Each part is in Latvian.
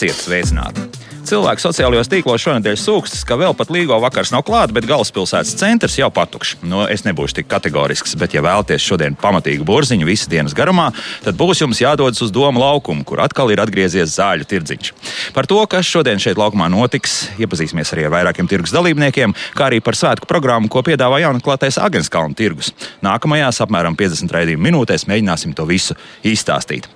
Esiet sveicināti! Cilvēki sociālajos tīklos šonadēļ sūkstas, ka vēl pat Līgo vakars nav klāts, bet galvaspilsētas centrs jau patukšs. Nu, es nebūšu tik kategorisks, bet, ja vēlaties šodien pamatīgu burziņu visas dienas garumā, tad būs jums jādodas uz domu laukumu, kur atkal ir atgriezies zāļu tirdziņš. Par to, kas šodien šeit laukumā notiks, iepazīsimies arī ar vairākiem tirgus dalībniekiem, kā arī par svētku programmu, ko piedāvā jaunatklātais Agenskalna tirgus. Nākamajās apmēram 50 raidījumu minūtēs mēģināsim to visu izstāstīt.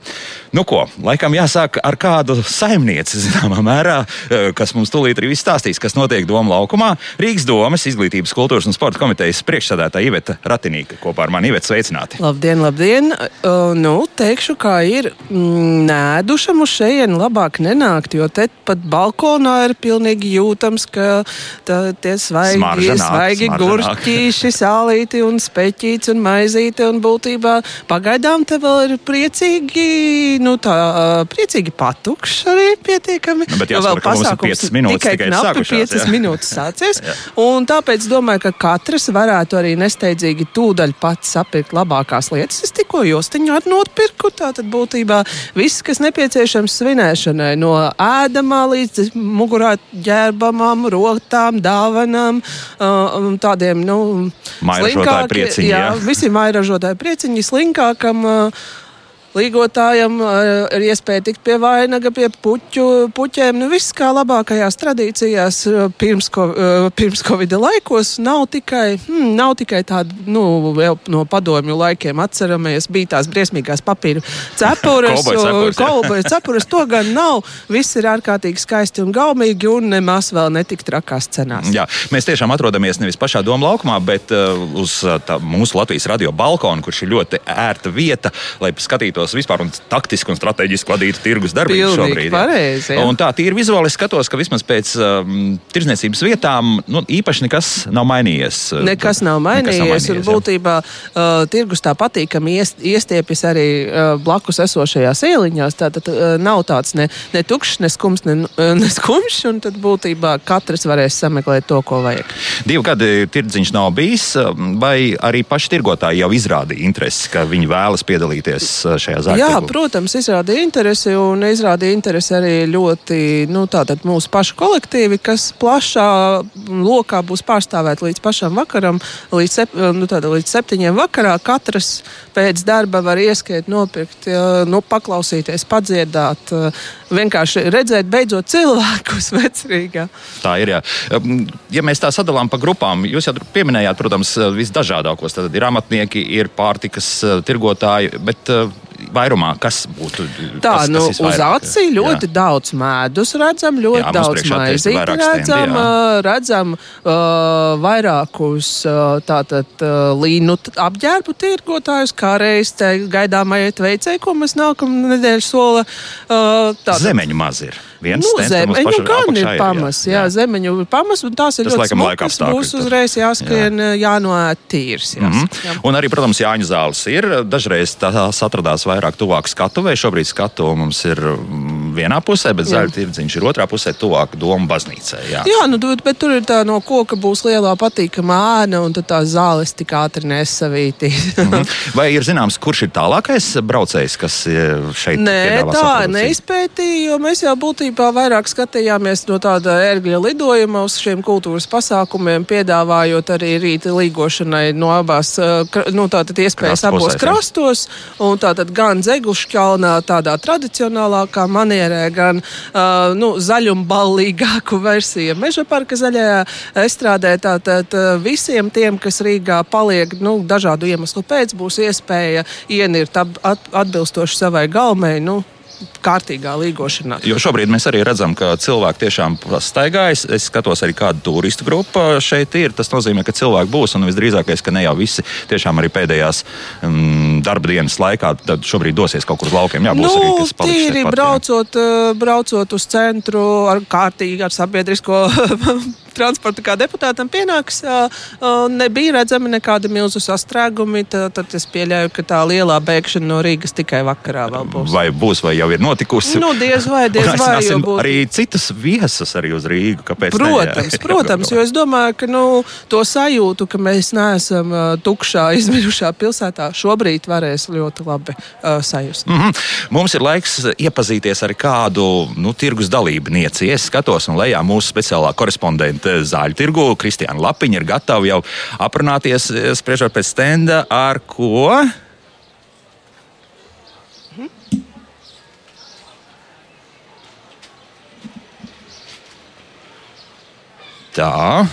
Nu ko, laikam jāsāk ar kādu saimnieci, zināmā mērā, Eh, kas mums tūlīt arī stāstīs, kas notiek Doma laukumā. Rīgas domas izglītības, kultūras un sporta komitejas priekšsēdētāja Iveta Ratinīka kopā ar mani Iveta sveicināti. Labdien, labdien! Uh, nu, teikšu, kā ir. Mm, nēdušam uz šejienu labāk nenākt, jo te pat balkonā ir pilnīgi jūtams, ka tā, tie svaigi, Smarža nāk, svaigi smarža gurķīši, sālīti un speķīts un maizīti un būtībā pagaidām te vēl ir priecīgi, nu tā, priecīgi patukšs arī pietiekami. Nu, bet jāsaprot, ka mums ir piecas minūtes tikai tikai sākušās, piecas jā. minūtes sācies. un tāpēc domāju, ka katrs varētu arī nesteidzīgi tūdaļ pats sapirkt labākās lietas. Es tikko jostiņu ar nopirku, tātad būtībā viss, kas nepieciešams svinēšanai, no ēdamā līdz mugurā ģērbamām, rotām, dāvanām, un tādiem, nu, Mairažotāju slinkāki- prieciņi, jā, jā. visi mairažotāji prieciņi slinkākam. Uh, Līgotājam uh, ir iespēja tikt pie vainaga, pie puķu, puķiem. Nu, viss kā labākajās tradīcijās uh, pirms, ko, uh, pirms Covid laikos. Nav tikai, hmm, nav tikai tāda, nu, vēl no padomju laikiem atceramies, bija tās briesmīgās papīra cepures, kolboja cepures. To gan nav. Viss ir ārkārtīgi skaisti un gaumīgi un nemaz vēl netik trakās cenās. Jā, mēs tiešām atrodamies nevis pašā Doma laukumā, bet uh, uz tā, mūsu Latvijas radio balkona, kurš ir ļoti ērta vieta, lai skatītos vispār un taktiski un strateģiski vadītu tirgus darbību Pilnīgi šobrīd. pareizi, jā. Un tā tīri vizuāli skatos, ka vismaz pēc um, tirdzniecības vietām nu, īpaši nekas nav mainījies. Nekas nav mainījies. Un jā. būtībā uh, tirgus tā patīkami iest, iestiepjas arī uh, blakus esošajās ieliņās. Tātad uh, nav tāds ne, ne tukšs, ne skums, ne, uh, ne skumjš. Un tad būtībā katrs varēs sameklēt to, ko vajag. Divi gadi tirdziņš nav bijis, um, vai arī paši tirgotāji jau izrādīja interesi, ka viņi vēlas piedalīties uh, šajā zāļu Jā, tirgu? protams, izrādīja interesi un izrādīja interesi arī ļoti nu, mūsu pašu kolektīvi, kas plašā lokā būs pārstāvēti līdz pašam vakaram, līdz, sep, nu, tātad, līdz septiņiem vakarā. Katrs pēc darba var ieskriet, nopirkt, nu, paklausīties, padziedāt, vienkārši redzēt beidzot cilvēkus vecrīgā. Tā ir. Jā. Ja mēs tā sadalām pa grupām, jūs jau pieminējāt, protams, visdažādākos. Tad ir amatnieki, ir pārtikas uh, tirgotāji, bet uh, vairumā kas būtu? Tā, kas, nu, kas uz acī ļoti Jā. daudz medus redzam, ļoti Jā, daudz maizīti redzam, jā. redzam uh, vairākus uh, tātad uh, līnu apģērbu tirgotājus, kā reiz gaidāmajai veicēji, ko mēs nākamā nedēļa sola. Uh, tātad- Zemeņu maz ir. Viens Nu, zemeņu gan ir pamas, jā, jā. zemeņu pamas, un tās ir Tas, ļoti laikam, laika smukas. Būs uzreiz jāskrien, jā. jānoēd tīrs. Mm Jāsaka, -hmm. jā. Un arī, protams, Jāņu zāles ir. Dažreiz tās atradās vairāk tuvāk skatuvei. Šobrīd skatu mums ir mm, vienā pusē, bet zaļa tirdziņš ir otrā pusē, tuvāk Doma baznīcai. Jā. Jā, nu, bet, tur ir tā no koka būs lielā patīkama ēna, un tās zāles tik ātri nesavītīs. Mhm. Vai ir zināms, kurš ir tālākais braucējs, kas e, šeit Nē, piedāvā tā produkciju? neizpētīja, jo mēs jau būtībā vairāk skatījāmies no tāda ērgļa lidojuma uz šiem kultūras pasākumiem, piedāvājot arī rīta līgošanai no abās, kra- nu, tātad iespējas Krasta abos pusēs, krastos, un tātad gan Zegušķalnā tādā tradicionālākā manierē, gan, uh, nu, zaļumballīgāku versiju. Meža parka zaļajā estrādē, tātad visiem tiem, kas Rīgā paliek, nu, dažādu iemeslu pēc, būs iespēja ienirt at, atbilstoši savai gaumei, nu, kārtīgā līgošanā. Jo šobrīd mēs arī redzam, ka cilvēki tiešām staigājas. Es skatos arī, kāda turistu grupa šeit ir. Tas nozīmē, ka cilvēki būs un visdrīzākais, ka ne jau visi tiešām arī pēdējās mm, darba dienas laikā šobrīd dosies kaut kur uz laukiem. Jā, būs nu, arī paliks tīri braucot, eh, braucot uz centru ar kārtīgi, ar sabiedrisko transportu, kā deputātam pienāks, eh, eh, nebija redzami nekādi milzu sastrēgumi. Tad es pieļauju, ka tā lielā bēgšana no Rīgas tikai vakarā vēl būs. Vai būs, vai jau ir notikusi. Nu, diez vai, diez vai, būtu- arī citus viesus arī uz Rīgu. Kāpēc? ne? Protams, Jā, protams, jo es domāju, ka nu, to sajūtu, ka mēs neesam tukšā, izmirušā pilsētā, šobrīd varēs ļoti labi uh, sajust. Mm -hmm. Mums ir laiks iepazīties ar kādu nu, tirgus dalībnieci. Es skatos, un lejā mūsu speciālā korespondente zāļu tirgu, Kristiāna Lapiņa, ir gatava jau aprunāties, spriežot pēc stenda, ar ko. Tā.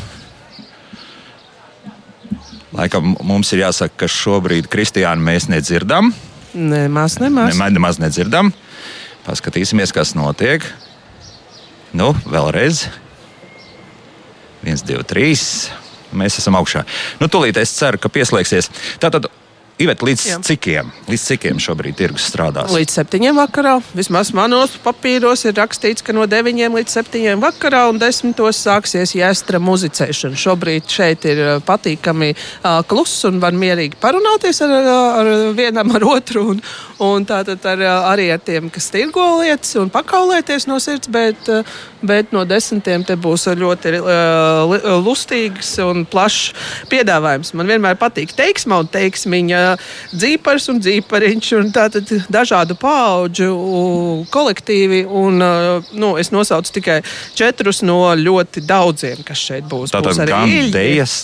Laikam mums ir jāsaka, ka šobrīd Kristiānu mēs nedzirdam. Nemaz, nemaz. Nemaz, nemaz nedzirdam. Paskatīsimies, kas notiek. Nu, vēlreiz. viens, divi, trīs. Mēs esam augšā. Nu, tūlīt es ceru, ka pieslēgsies. Tātad, Ivet, līdz Jā. cikiem, līdz cikiem šobrīd tirgus strādās? Līdz septiņiem vakarā. Vismaz manos papīros ir rakstīts, ka no deviņiem līdz septiņiem vakarā un desmitos sāksies jēstra muzicēšana. Šobrīd šeit ir patīkami uh, kluss un var mierīgi parunāties ar, ar vienam ar otru. Un, un tātad ar, arī ar tiem, kas tirgo lietas un pakaulēties no sirds, bet, bet no desmitiem te būs ļoti uh, lustīgs un plašs piedāvājums. Man vienmēr patīk teiksma un teiksmiņa dzīpars un dzīpariņš un tātad dažādu pauģu kolektīvi. Un, uh, nu, es nosaucu tikai četrus no ļoti daudziem, kas šeit būs. Tātad būs gan Iļļi, dēļas,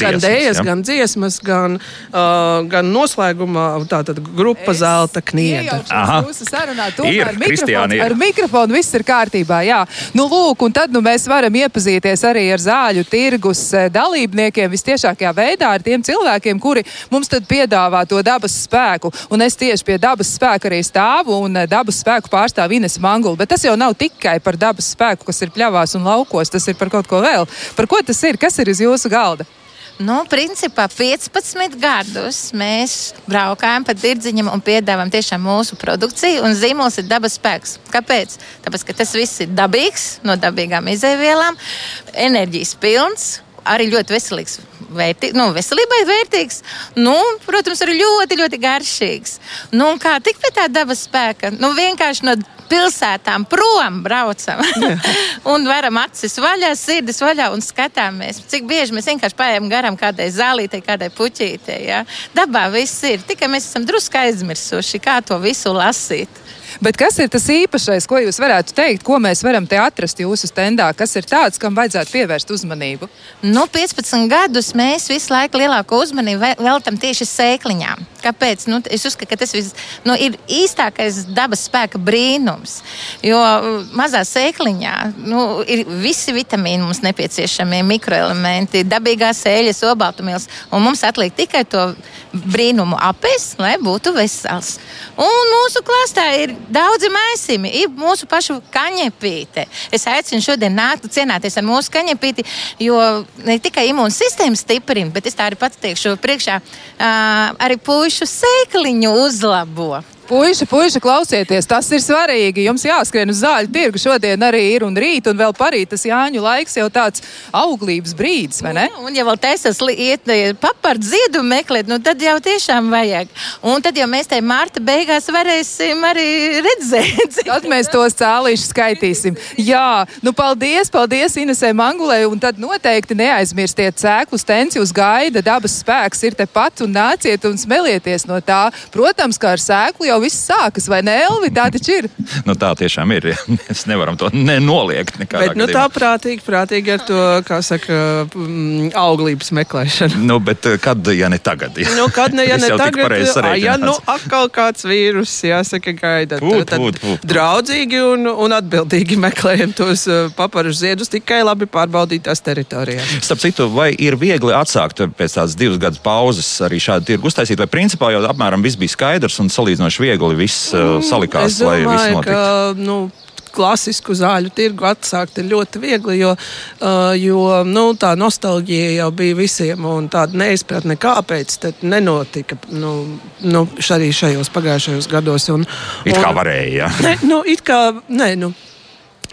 gan Gan dziesmas, dēļas, ja? gan dziesmas, gan, uh, gan noslēgumā tātad grupa Es zelta Aha. Jūsu sarunā, Ir, tomēr Kristiāna, mikrofons, ir. ar mikrofonu viss ir kārtībā. Jā. Nu, lūk, un tad nu, mēs varam iepazīties arī ar zāļu tirgus eh, dalībniekiem visciešākajā veidā, ar tiem cilvēkiem, kuri mums tad piedāvā to dabas spēku. Un es tieši pie dabas spēka arī stāvu, un eh, dabas spēku pārstāv Ines Mangula. Bet tas jau nav tikai par dabas spēku, kas ir pļavās un laukos, tas ir par kaut ko vēl. Par ko tas ir? Kas ir uz jūsu galda? Nu, principā 15 gadus mēs braukājam pa tirdziņam un piedāvājam tiešām mūsu produkciju, un zīmols ir dabas spēks. Kāpēc? Tāpēc, ka tas viss ir dabīgs, no dabīgām izēvielām, enerģijas pilns. Arī ļoti veselīgs, vērtī, nu, veselībai vērtīgs. Nu, protams, arī ļoti, ļoti garšīgs. Nu, kā tik pie tā dabas spēka? Nu, vienkārši no pilsētām prom braucam un varam acis vaļā, sirdis vaļā un skatāmies, cik bieži mēs vienkārši paiet garām kādai zālītei, kādai puķītei. Ja? Dabā viss ir, tikai mēs esam drusku aizmirsuši, kā to visu lasīt. Bet kas ir tas īpašais, ko jūs varētu teikt, ko mēs varam te atrast jūsu stendā? Kas ir tāds, kam vajadzētu pievērst uzmanību? Nu, 15 gadus mēs visu laiku lielāko uzmanību ve- veltam tieši sēkliņām. Kāpēc? Nu, es uzskatu, ka tas vis, nu, ir īstākais dabas spēka brīnums. Jo uh, mazā sēkliņā nu, ir visi vitamīni mums nepieciešamie, mikroelementi, dabīgās eļļas, obaltumvielas. Mums atliek tikai to brīnumu apēst, lai būtu vesels. Un mūsu klāstā ir daudzi maisījumi, ir mūsu pašu kaņepīte. Es aicinu šodien nākt un cienāties ar mūsu kaņepīti, jo ne tikai imūnsistēma stiprina, bet es tā arī pats teikšu priekšā, ā, arī puišu sēkliņu uzlabo. Puiši, puiši, klausieties, tas ir svarīgi. Jums jāskrien uz zāļu tirgu. Šodien arī ir un rīt, un vēl parīt tas Jāņu laiks jau tāds auglības brīdis, vai ne? Un, un ja vēl taisās li- iet e, papart ziedu meklēt, nu tad jau tiešām vajag. Un tad jau mēs te marta beigās varēsim arī redzēt. Tad mēs tos cēlīšus skaitīsim. Jā, nu paldies, paldies Inesē Mangulē, un tad noteikti neaizmirstiet cēklu stenci uz gaida. Dabas spēks ir tepat un nāciet un smelieties no tā. Protams, kā ar sēklu jau viss sākas, vai ne, Elvi? Tā taču ir. Nu, tā tiešām ir. ja. Mēs nevaram to nenoliegt. nekādā Bet nu, tā prātīgi, prātīgi ar to, kā saka, mm, auglības meklēšanu. Nu, bet eh, kad, ja ne tagad? Ja? Nu, kad ne, ja ne jau tagad, ā, ja nu atkal kāds vīrus, jāsaka, gaida, tad tū. draudzīgi un, un atbildīgi meklējam tos uh, paparu ziedus tikai labi pārbaudītās teritorijās. Starp citu, vai ir viegli atsākt pēc tādas divas gadus pauzes arī šādu tirgu uztaisīt, vai principā jau apmēram viss bija skaidrs un salīdzinoši viegli viss uh, salikās, Es lai viss domāju, notiktu? ka nu, klasisku zāļu tirgu atsākt ir ļoti viegli, jo, uh, jo nu, tā nostalģija jau bija visiem, un tāda neizpratne, kāpēc tas nenotika nu, nu, arī šajos pagājušajos gados. Un, It kā un- varēja. Ja? Ne, nu, it kā, nē, nu,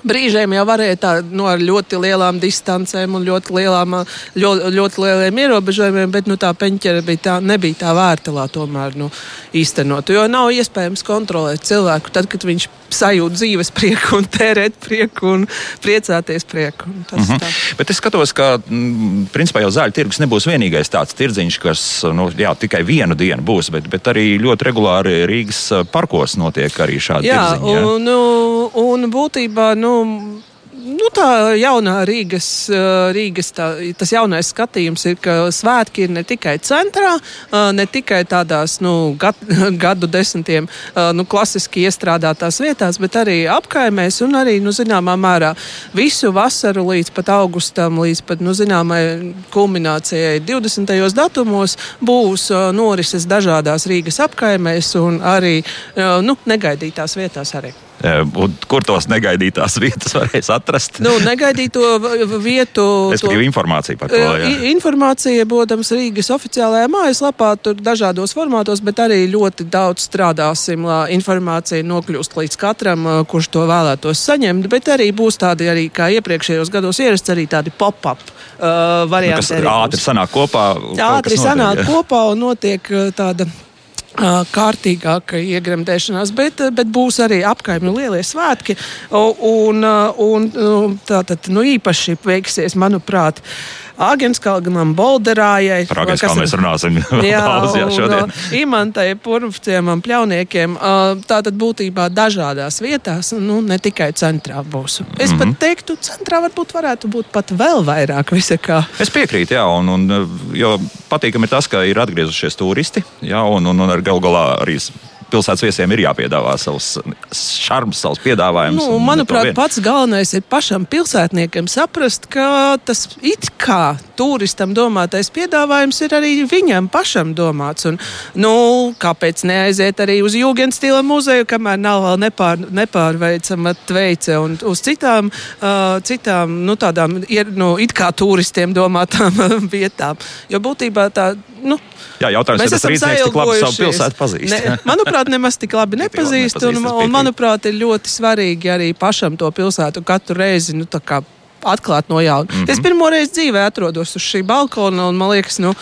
Brīžiem jau varēja tā no nu, ļoti lielām distancēm un ļoti, lielām, ļoti, ļoti lieliem ierobežojumiem, bet nu, tā peņķere bija tā, nebija tā vērta, lai tomēr nu, īstenot. Jo nav iespējams kontrolēt cilvēku tad, kad viņš sajūt dzīves prieku un tērēt prieku un priecāties prieku. Tas, mm -hmm. Tā. Bet es skatos, ka mm, principā jau zāļu tirgus nebūs vienīgais tāds tirdziņš, kas nu, jā, tikai vienu dienu būs, bet, bet arī ļoti regulāri Rīgas parkos notiek arī šādi jā, tirdziņi. Jā. Un, un būtībā. Nu, nu, tā jaunā Rīgas, Rīgas tā, tas jaunais skatījums ir, ka svētki ir ne tikai centrā, ne tikai tādās nu, gad, gadu desmitiem nu, klasiski iestrādātās vietās, bet arī apkaimēs un arī, nu, zināmā mērā, visu vasaru līdz pat augustam, līdz pat, nu, zināmai kulminācijai 20. datumos būs norises dažādās Rīgas apkaimēs un arī nu, negaidītās vietās arī. Un kur tos negaidītās vietas varēs atrast? Nu, negaidīto vietu. Es gribu informāciju par to. Jā. Informācija, protams, Rīgas oficiālajā mājaslapā, tur dažādos formātos, bet arī ļoti daudz strādāsim, lai informācija nokļūst līdz katram, kurš to vēlētos saņemt. Bet arī būs tādi, arī, kā iepriekšējos gados ierasts, arī tādi pop-up uh, varianti. Nu, kas ātri sanāk kopā. Ātri sanāk kopā un notiek tāda kārtīgāka iegremdēšanās, bet, bet būs arī apkaimju lielie svētki. Un, un, un tātad nu, īpaši veiksies, manuprāt, Āgenskalganam, Bolderājai. Par Āgenskalnu mēs runāsim jā, daudz, jā, šodien. Un, Imantai, Purvciemam, Pļauniekiem. Tātad būtībā dažādās vietās, nu, ne tikai centrā būs. Es mm -hmm. pat teiktu, centrā varbūt varētu būt pat vēl vairāk visakā. Es piekrītu, jā, un, un jo patīkami ir tas, ka ir atgriezušies turisti, jā, un, un, un ar gal galā arī pilsētas viesiem ir jāpiedāvā savs šarms, savs piedāvājums. Nu, manuprāt, pats galvenais ir pašam pilsētniekam saprast, ka tas it kā turistam domātais piedāvājums ir arī viņam pašam domāts. Un, nu, kāpēc neaiziet arī uz Jūgenstila muzeju, kamēr nav vēl nepār, nepārveicama tveice un uz citām, uh, citām nu, tādām ir, nu, it kā turistiem domātām vietām. Jo būtībā tā, nu, Jā, jautājums, vai tas rīznieks tik labi savu pilsētu pazīst? Ne, manuprāt, nemaz tik labi nepazīst. un, un, manuprāt, ir ļoti svarīgi arī pašam to pilsētu katru reizi nu, atklāt no jauna. Mm -hmm. Es pirmo reizi dzīvē atrodos uz šī balkona un man liekas, nu,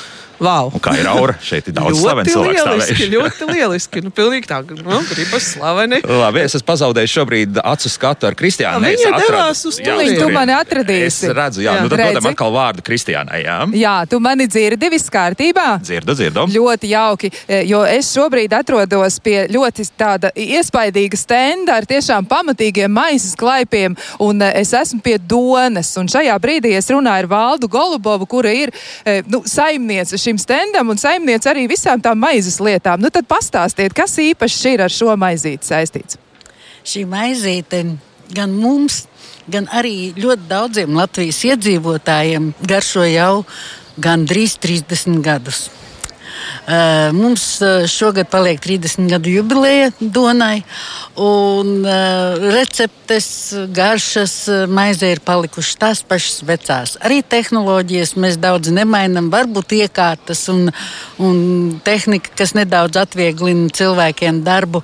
Wow. Un kā ir aura? Šeit ir daudz slavenu cilvēku. Lieliski, ļoti lieliski. Nu, pilnīgi tā, nu, gribas slaveni. Labi, es esmu pazaudējis šobrīd acu skatu ar Kristiānu. Viņa devās uz to. Tu mani atradīsi. Es redzu, jā, jā. nu tad dodam atkal vārdu Kristiānai, jā. Jā, tu mani dzirdi, viss kārtībā? Dzirdu, dzirdu. Ļoti jauki, e, jo es šobrīd atrodos pie ļoti tāda iespaidīga stenda ar tiešām pamatīgiem maizes klaipiem, un e, es esmu pie Donas, un šajā brīdī es runāju ar Valdu Golubovu, kura ir, e, nu, saimniece šim stendam un saimniec arī visām tām maizes lietām. Nu, tad pastāstiet, kas īpaši ir ar šo maizīti saistīts? Šī maizīte gan mums, gan arī ļoti daudziem Latvijas iedzīvotājiem garšo jau gandrīz 30 gadus. Uh, mums šogad paliek 30 gadu jubileja Donai, un uh, receptes, garšas maizē ir palikušas tās pašas vecās. Arī tehnoloģijas mēs daudz nemainām, varbūt iekārtas un, un tehnika, kas nedaudz atvieglina cilvēkiem darbu,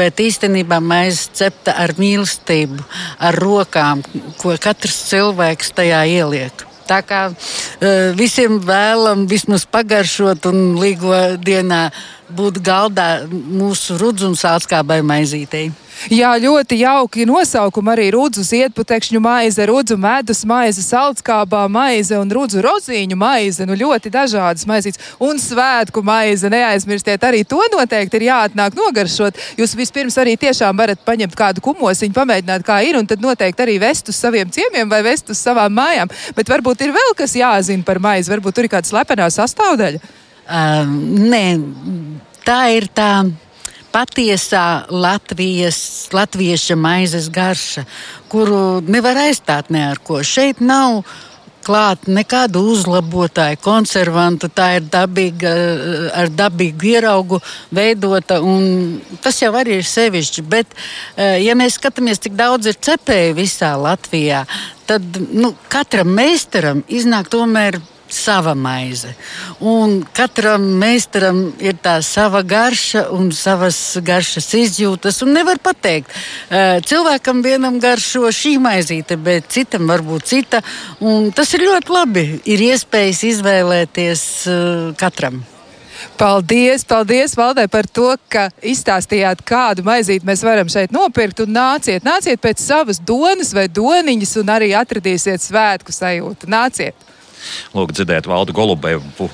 bet īstenībā maize cepta ar mīlestību, ar rokām, ko katrs cilvēks tajā ieliek. Tā kā uh, visiem vēlam vismaz pagaršot un līgo dienā būt galdā mūsu rudzu un sālskābai maizītei. Jā, ļoti jauki nosaukumi arī rudzu ziedputekšņu maize, rudzu medus maize, saldskābā maize un rudzu rozīņu maize. Nu, ļoti dažādas maizītes un svētku maize. Neaizmirstiet, arī to noteikti ir jāatnāk nogaršot. Jūs vispirms arī tiešām varat paņemt kādu kumosiņu, pamēģināt, kā ir, un tad noteikti arī vest uz saviem ciemiem vai vest uz savām mājām. Bet varbūt ir vēl kas jāzina par maizi, varbūt tur ir kāda slepenā sastāvdaļa. Um, nē, tā ir tā patiesā Latvijas, latvieša maizes garša, kuru nevar aizstāt ne ar ko. Šeit nav klāt nekādu uzlabotāju, konservantu. Tā ir dabīga, ar dabīgu ieraugu veidota, un tas jau arī ir sevišķi. Bet, eh, ja mēs skatāmies, cik daudz ir cepēju visā Latvijā, tad nu, katram meistaram iznāk tomēr sava maize. Un katram meistaram ir tā sava garša un savas garšas izjūtas. Nevar pateikt, cilvēkam vienam garšo šī maizīte, bet citam varbūt cita. Un tas ir ļoti labi. Ir iespējas izvēlēties katram. Paldies, paldies, Valdē, par to, ka izstāstījāt, kādu maizīti mēs varam šeit nopirkt. Un nāciet, nāciet pēc savas donas vai doniņas, un arī atradīsiet svētku sajūtu. Nāciet! Lūk, dzirdēt Valdu Golubevu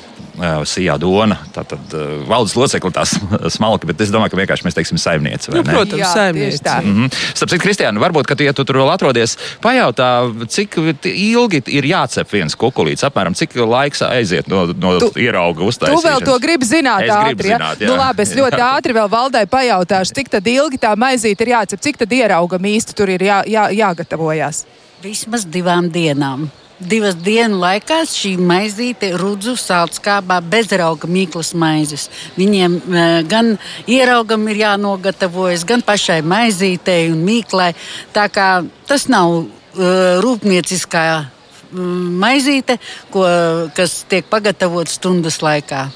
Sijā Dona, tātad valdes locekli tās smalki, bet es domāju, ka vienkārši mēs teiksim saimniece. Nu, protams, Jā, saimniece. Tā. Mm -hmm. Starp citu, Kristiāna, varbūt, ka, ja tu tur vēl atrodies, pajautā, cik ilgi ir jācep viens kukulīts, apmēram cik laiks aiziet no, no tu, ierauga uztaisīšanas. Tu vēl to gribi zināt es ātri, ja? zināt, jā. Nu labi, es ļoti jā. ātri vēl valdai pajautāšu, cik tad ilgi tā maizīte ir jācep, cik tad ieraugam īsti tur ir jā, jā, jāgatavojas. Vismaz divām dienām divas dienu laikā šī maizīte rudzu sālskābā bezrauga mīklas maizes. Viņiem e, gan ieraugam ir jānogatavojas, gan pašai maizītei un mīklai. Tā kā tas nav uh, rūpnieciskā maizīte, ko, kas tiek pagatavot stundas laikā.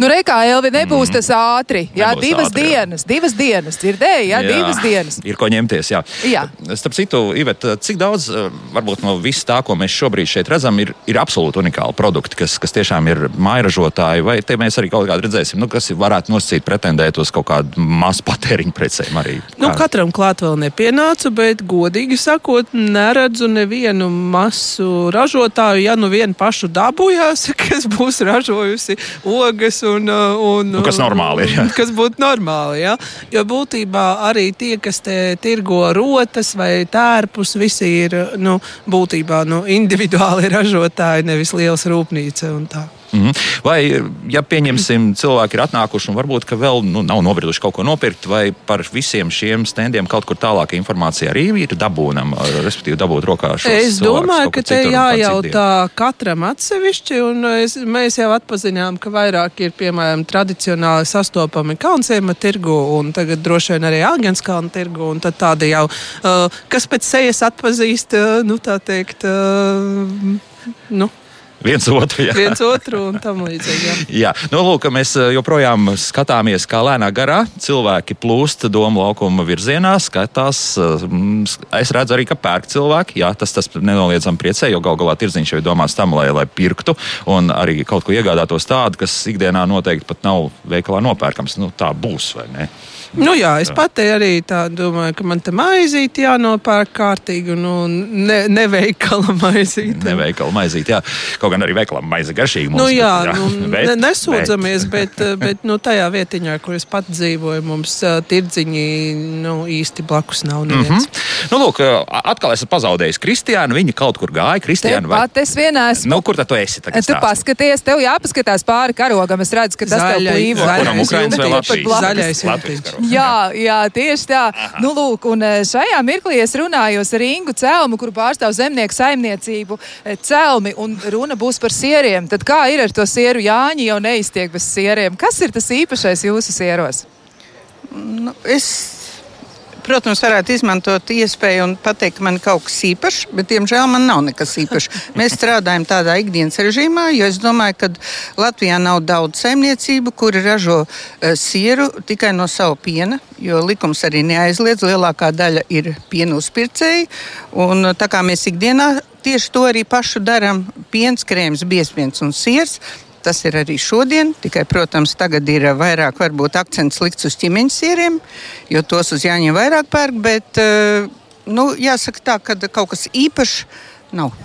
Nu, Reikā Elvi nebūs mm. tas ātri. Jā, nebūs divas ātri, dienas, jā. divas dienas. Dzirdēji, jā, jā, divas dienas. Ir ko ņemties, jā. jā. Starp citu, Ivet, cik daudz, eh, varbūt no viss tā, ko mēs šobrīd šeit redzam, ir, ir absolūti unikāli produkti, kas, kas tiešām ir mairažotāji, vai te mēs arī kaut kādā redzēsim, nu, kas varētu nosacīt pretendēt uz kaut kādu masu patēriņu precēm arī. Nu, katram klāt vēl nepienāca, bet godīgi sakot, neredzu nevienu masu ražotāju, ja nu vienu pašu dabūjās, kas būs ražojusi ogas un, uh, un, nu, kas normāli ir. Jā. Kas būtu normāli. Jā. Jo būtībā arī tie, kas te tirgo rotas vai tērpus, visi ir nu, būtībā nu, individuāli ražotāji, nevis liels rūpnīca. Mm -hmm. Vai, ja pieņemsim, cilvēki ir atnākuši un varbūt vēl nu, nav nobrieduši kaut ko nopirkt, vai par visiem šiem standiem kaut kur tālāka informācija arī ir dabūnama, respektīvi dabūt rokā šo Es domāju, ka te jājautā katram atsevišķi, un es, mēs jau atpazīstam, ka vairāk ir piemēram tradicionāli sastopami Kalnsēma tirgu un tagad droši vien arī Āgenskalna tirgu, un tad tādi jau, uh, kas pēc sejas atpazīst, uh, nu tā teikt, uh, nu, viens otru. Jā. viens otru un tam līdzīgi. Jā, jā. Nu, lūk, mēs eh, joprojām skatāmies, kā lēnā garā cilvēki plūst domu laukuma virzienā, skatās. Eh, es redzu arī, ka pērk cilvēki. Jā, tas, tas nenoliedzami priecē, jo gal galā tirdziņš jau ir domāts tam, lai, lai pirktu un arī kaut ko iegādātos tādu, kas ikdienā noteikti pat nav veikalā nopērkams. Nu, tā būs vai ne? Nu, jā, es pati arī tā domāju, ka man te maizīte jānopērk kārtīgi, nu, ne, neveikala maizīte. Neveikala maizīte, jā. Kaut gan arī veikala maize garšīga. Mums, nu, jā, bet, jā. Nu, bet, ne, nesūdzamies, bet, bet, bet nu, tajā vietiņā, kur es pat dzīvoju, mums tirdziņi nu, īsti blakus nav neviens. Mm -hmm. nu, lūk, atkal esat pazaudējis Kristiānu, viņa kaut kur gāja. Kristiāna, vai... Pat es vienā esmu. Nu, kur tad tu esi? Tu stāsti? paskaties, tev jāpaskatās pāri karogam. Es redzu, ka tas Zaļai, tev plīvo. Zaļais, zaļais, zaļais, zaļais. Jā, jā, tieši tā. Aha. Nu, lūk, un eh, šajā mirklī es runājos ar Ingu Celmu, kuru pārstāv zemnieku saimniecību eh, Celmi, un runa būs par sieriem. Tad kā ir ar to sieru Jāņi jau neiztiek bez sieriem? Kas ir tas īpašais jūsu sieros? Nu, es protams, varētu izmantot iespēju un pateikt, ka man kaut kas īpašs, bet, diemžēl, man nav nekas īpašs. Mēs strādājam tādā ikdienas režīmā, jo es domāju, ka Latvijā nav daudz saimniecību, kuri ražo uh, sieru tikai no sava piena, jo likums arī neaizliedz. Lielākā daļa ir piena uzpircēji. Un, tā kā mēs ikdienā tieši to arī pašu darām, piens, krēms, biezpiens un siers. Tas ir arī šodien, tikai, protams, tagad ir vairāk varbūt akcents likts uz ķīmeņa sieriem, jo tos uz jāņem vairāk pērk, bet, eh, nu, jāsaka tā, ka kaut kas īpašs nav.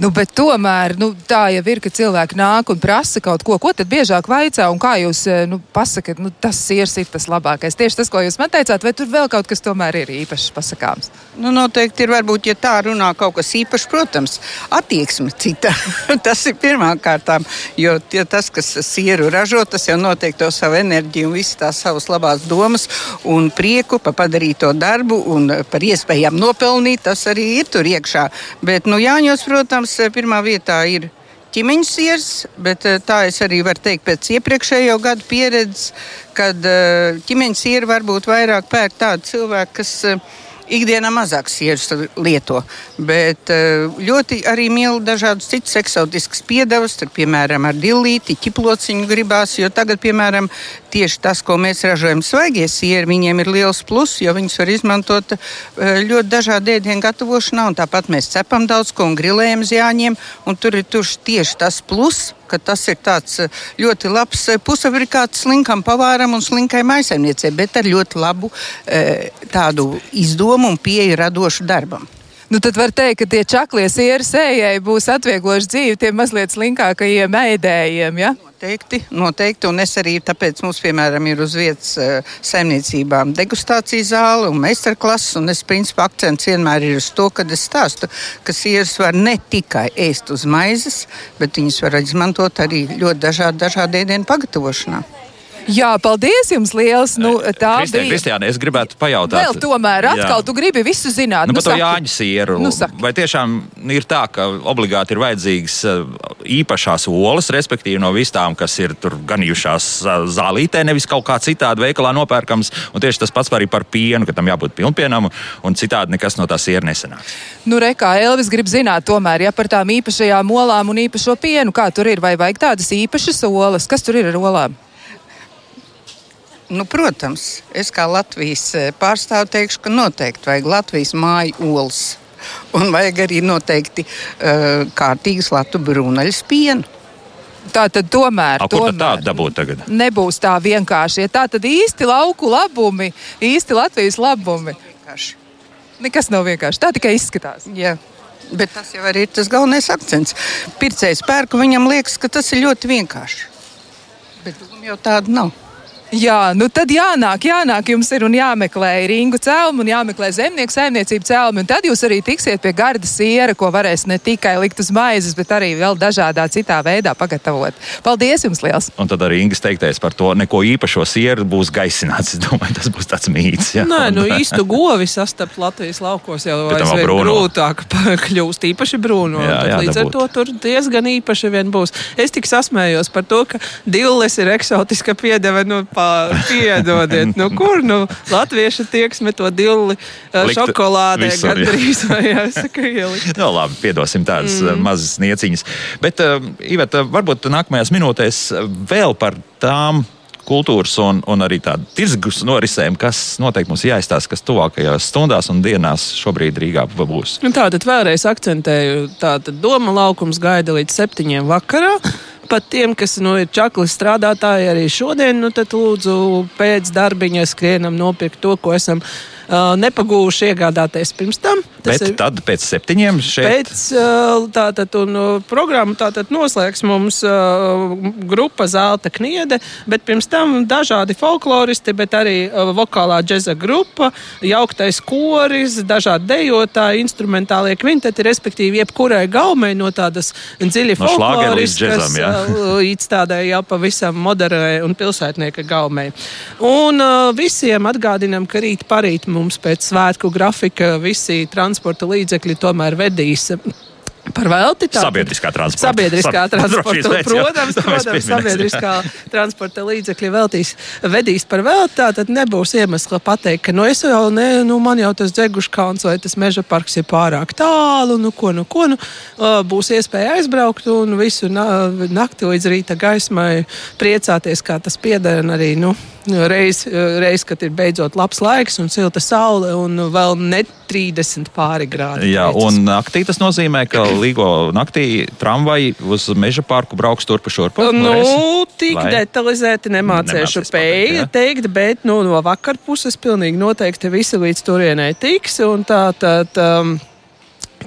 Nu, bet tomēr nu, tā jau ir, ka cilvēki nāk un prasa kaut ko. Ko tad biežāk vaicā un kā jūs eh, nu, pasakāt, nu, tas sirs ir tas labākais? Tieši tas, ko jūs man teicāt, vai tur vēl kaut kas tomēr ir īpašs pasakāms? Nu, noteikti ir, varbūt, ja tā runā kaut kas īpašs, protams, attieksme cita. tas ir pirmām kārtām, jo tie, tas, kas sieru ražo, tas jau noteikti to savu enerģiju un visas tās savas labās domas un prieku par padarīto darbu un par iespējām nopelnīt, tas arī ir tur iekšā. Bet, nu, Jāņos, protams, Protams, eh, pirmā vietā ir ķīmeņa siers, bet eh, tā es arī varu teikt pēc iepriekšējo gadu pieredzes, kad eh, ķīmeņa sieri varbūt vairāk pērk tādi cilvēki, kas ikdienā mazāk sieras lieto. Bet ļoti arī mīl dažādus citus eksotiskus piedevus, piemēram, ar dillīti, ķiplociņu gribās. Jo tagad, piemēram, tieši tas, ko mēs ražojam, svaigie sieri, viņiem ir liels plus, jo viņus var izmantot uh, ļoti dažādu ēdienu gatavošanā. Tāpat mēs cepam daudz ko un grilējam zāņiem, un tur ir tur tieši tas plus ka tas ir eh, ļoti labs eh, pusavrikāts slinkam pavāram un slinkai maisaimniecei, bet ar ļoti labu tādu izdomu un pieeju radošu darbam. Nu, tad var teikt, ka tie čaklie sieri sējai būs atvieglojuši dzīvi tiem mazliet slinkākajiem ēdējiem. Ja? Noteikti, noteikti. Un es arī tāpēc mums, piemēram, ir uz vietas uh, saimniecībām degustācijas zāle un meistarklases. Un es, principā, akcents vienmēr ir uz to, ka es stāstu, ka sieras var ne tikai ēst uz maizes, bet viņas var izmantot arī ļoti dažādu, dažādu ēdienu pagatavošanā. Jā, paldies jums liels. Nu, tā Kristē, bija. Kristiāne, es gribētu pajautāt. Vēl tomēr atkal jā. tu gribi visu zināt. Nu, nu, par to Jāņa sieru. Nu, saki. vai tiešām ir tā, ka obligāti ir vajadzīgas uh, īpašās olas, respektīvi no vistām, kas ir tur ganījušās uh, zālītē, nevis kaut kā citādi veikalā nopērkams. Un tieši tas pats arī par pienu, ka tam jābūt pilnpienam, un citādi nekas no tā siera nesanāks. Nu, re, kā Elvis grib zināt, tomēr, ja par tām īpašajām olām un īpašo pienu, kā tur ir, vai vajag tādas īpašas olas, kas tur ir ar olām? Nu, protams, es kā Latvijas eh, pārstāvis teikšu, ka noteikti vajag Latvijas māju olas. Un vajag arī noteikti uh, kārtīgas Latvijas brūnaļas pienu. Tā tad tomēr, A, tomēr tāda dabūt tagad? Nebūs tā vienkārši. Ja tā tad īsti lauku labumi, īsti Latvijas labumi. Nekas nav vienkārši. Tā tikai izskatās. Jā. Bet tas jau arī ir tas galvenais akcents. Pircējs pērku, viņam liekas, ka tas ir ļoti vienkārši. Bet jau tāda nav. Jā, nu tad jānāk, jānāk jums ir un jāmeklē ringu cēlmu un jāmeklē zemnieku saimniecību cēlmu. Un tad jūs arī tiksiet pie garda siera, ko varēs ne tikai likt uz maizes, bet arī vēl dažādā citā veidā pagatavot. Paldies jums liels! Un tad arī Ingas teiktais par to neko īpašo sieru būs gaisināts. Es domāju, tas būs tāds mīts. Jā. Nē, nu īstu govi sastapt Latvijas laukos jau aizvien grūtāk kļūst īpaši brūno. Jā, jā, līdz dabūt. ar to tur diezgan īpaši vien būs. Es tik sasmējos par to, ka dilles ir eksotiska piedeve. Nu, piedodiet, nu kur nu latviešu tieksme to dilli Likt šokolādē gandrīz vai jāsaka ielikt. No, labi, piedosim tādas mm. mazas nieciņas. Bet, uh, Iveta, varbūt nākamajās minūtēs vēl par tām kultūras un, un arī tādu tirgus norisēm, kas noteikti mums jāizstāsta, kas tuvākajās stundās un dienās šobrīd Rīgā būs. Tātad vēlreiz akcentēju, tātad doma laukums gaida līdz septiņiem vakarā pat tiem, kas nu, ir čaklis strādātāji arī šodien, nu, tad lūdzu pēc darbiņa skrienam nopirkt to, ko esam uh, nepagūši iegādāties pirms tam. Tas Bet ir, tad pēc septiņiem šeit? Pēc uh, tātad un uh, programmu tātad noslēgs mums uh, grupa Zelta Kniede, bet pirms tam dažādi folkloristi, bet arī uh, vokālā džeza grupa, jauktais koris, dažādi dejotāji, instrumentālie kvinteti, respektīvi jebkurai gaumei no tādas dziļi no folkloriskas līdz tādai jau pavisam modernai un pilsētnieka gaumei. Un uh, visiem atgādinam, ka rīt parīt mums mums pēc svētku grafika visi transporta līdzekļi tomēr vedīs Par velti tā sabiedriskā transporta. Sabiedriskā transporta, protams, protams sabiedriskā transporta līdzekļi veltīs, vedīs par velti. Tad nebūs iemesla pateikt, ka nu, es jau, ne, nu, man jau tas dzeguškauns vai tas meža parks ir pārāk tālu, nu, ko, nu, ko, nu, būs iespēja aizbraukt un visu na nakti līdz rīta gaismai priecāties, kā tas pieder arī, nu, reiz, reiz, kad ir beidzot labs laiks un silta saule un vēl ne 30 pāri grādi. Jā, un naktī tas nozīmē, ka līgo naktī tramvaji uz meža parku brauks turpu šurpu. Nu, tik Vai? detalizēti nemācēšu pēju teikt, bet nu, no vakar puses pilnīgi noteikti visi līdz turienei tiks. Tā, tā, tā,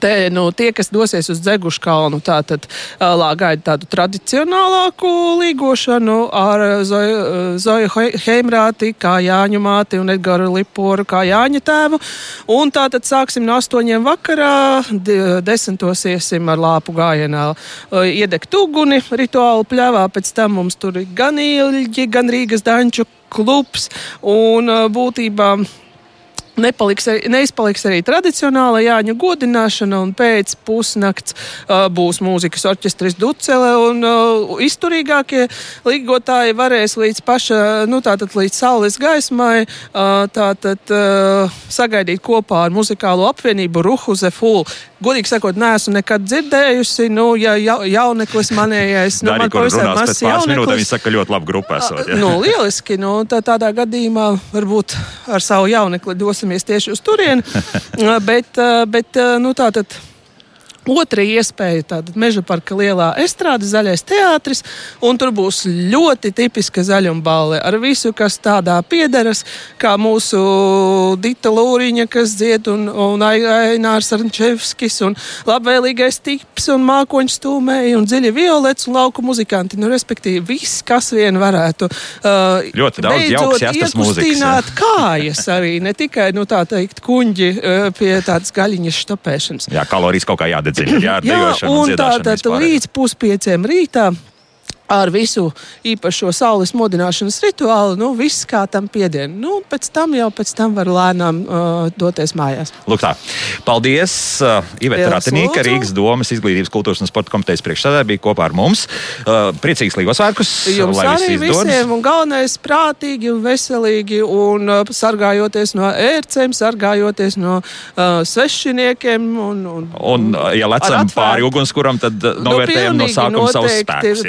Te, nu, tie, kas dosies uz Dzegušu kalnu, tātad gaida tādu tradicionālāku līgošanu ar Zoju, Zoju Heimrāti, kā Jāņu māti un Edgara Liporu, kā Jāņa tēvu. Un tātad sāksim no astoņiem vakarā, desmitos iesim ar lāpu gājienā, iedegt uguni rituālu pļāvā, pēc tam mums tur ir gan īļģi, gan Rīgas danču klubs un būtībā Nepaliks arī, neizpaliks arī tradicionāla Jāņa godināšana, un pēc pusnakts uh, būs mūzikas orķestris Ducele, un uh, izturīgākie līgotāji varēs līdz paša, nu tātad līdz saules gaismai, uh, tātad uh, sagaidīt kopā ar muzikālo apvienību Ruhu Zeful. Godīgi sakot, neesmu nekad dzirdējusi, nu, ja ja, jauneklis manējais, nu, man pavisam mazs jauneklis. viņi saka, ka ļoti labi grupā esot. jā. Nu, lieliski. Nu, tā, tādā gadījumā varbūt ar savu jaunekli dosimies tieši uz turieni. bet, bet nu, tā tad. Otra iespēja - tāda meža parka lielā estrāde, zaļais teātris, un tur būs ļoti tipiska zaļumbalve ar visu, kas tādā piederas, kā mūsu Dita Lūriņa, kas dzied, un, un Ai- Ainārs Arnčevskis, un labvēlīgais tips, un mākoņu stūmēji, un dziļi violets, un lauku muzikanti. Nu, respektīvi, viss, kas vien varētu. Uh, Ļoti daudz jaukas jāstas mūzikas, kājas arī, ne tikai, nu, tā teikt, kuņģi uh, pie tādas gaļiņas štopēšanas. Jā, kalorijas kaut kā jādedzina. Jā, ar Jā, un tā tad līdz puspieciem rītā. Ar visu īpašo saules modināšanas rituālu, nu, viss kā tam piedien. Nu, pēc tam jau pēc tam var lēnām uh, doties mājās. Lūk, tā. Paldies, uh, Iveta Ratinīka. Rīgas domas izglītības, kultūras un sporta komitejas priekšsēdētāja bija kopā ar mums. Uh, priecīgs Līgos svētkus, Jums arī visiem, un galvenais, prātīgi un veselīgi, un uh, sargājoties no ērcēm, sargājoties no uh, svešiniekiem. Un, un, Un, uh, ja lecam pāri ugunskuram, tad uh, novērtējam no pilnīgi sākuma savus spēkus.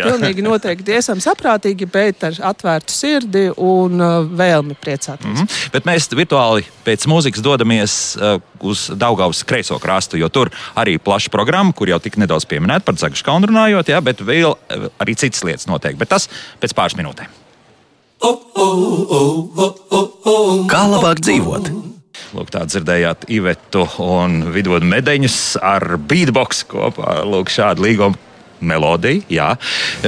Noteikti esam saprātīgi, bet ar atvērtu sirdi un uh, vēlmi priecāties. Mm Mhm. Bet mēs virtuāli pēc mūzikas dodamies uh, uz Daugavas kreiso krastu, jo tur arī plaša programma, kur jau tik nedaudz pieminēta par Zagašu kalnu runājot, jā, bet vēl uh, arī citas lietas notiek. Bet tas pēc pāris minūtēm. Kā labāk dzīvot? Lūk, tā dzirdējāt Ivetu un Vidodu medeņus ar beatbox kopā. Lūk, šāda līguma melodija. Jā.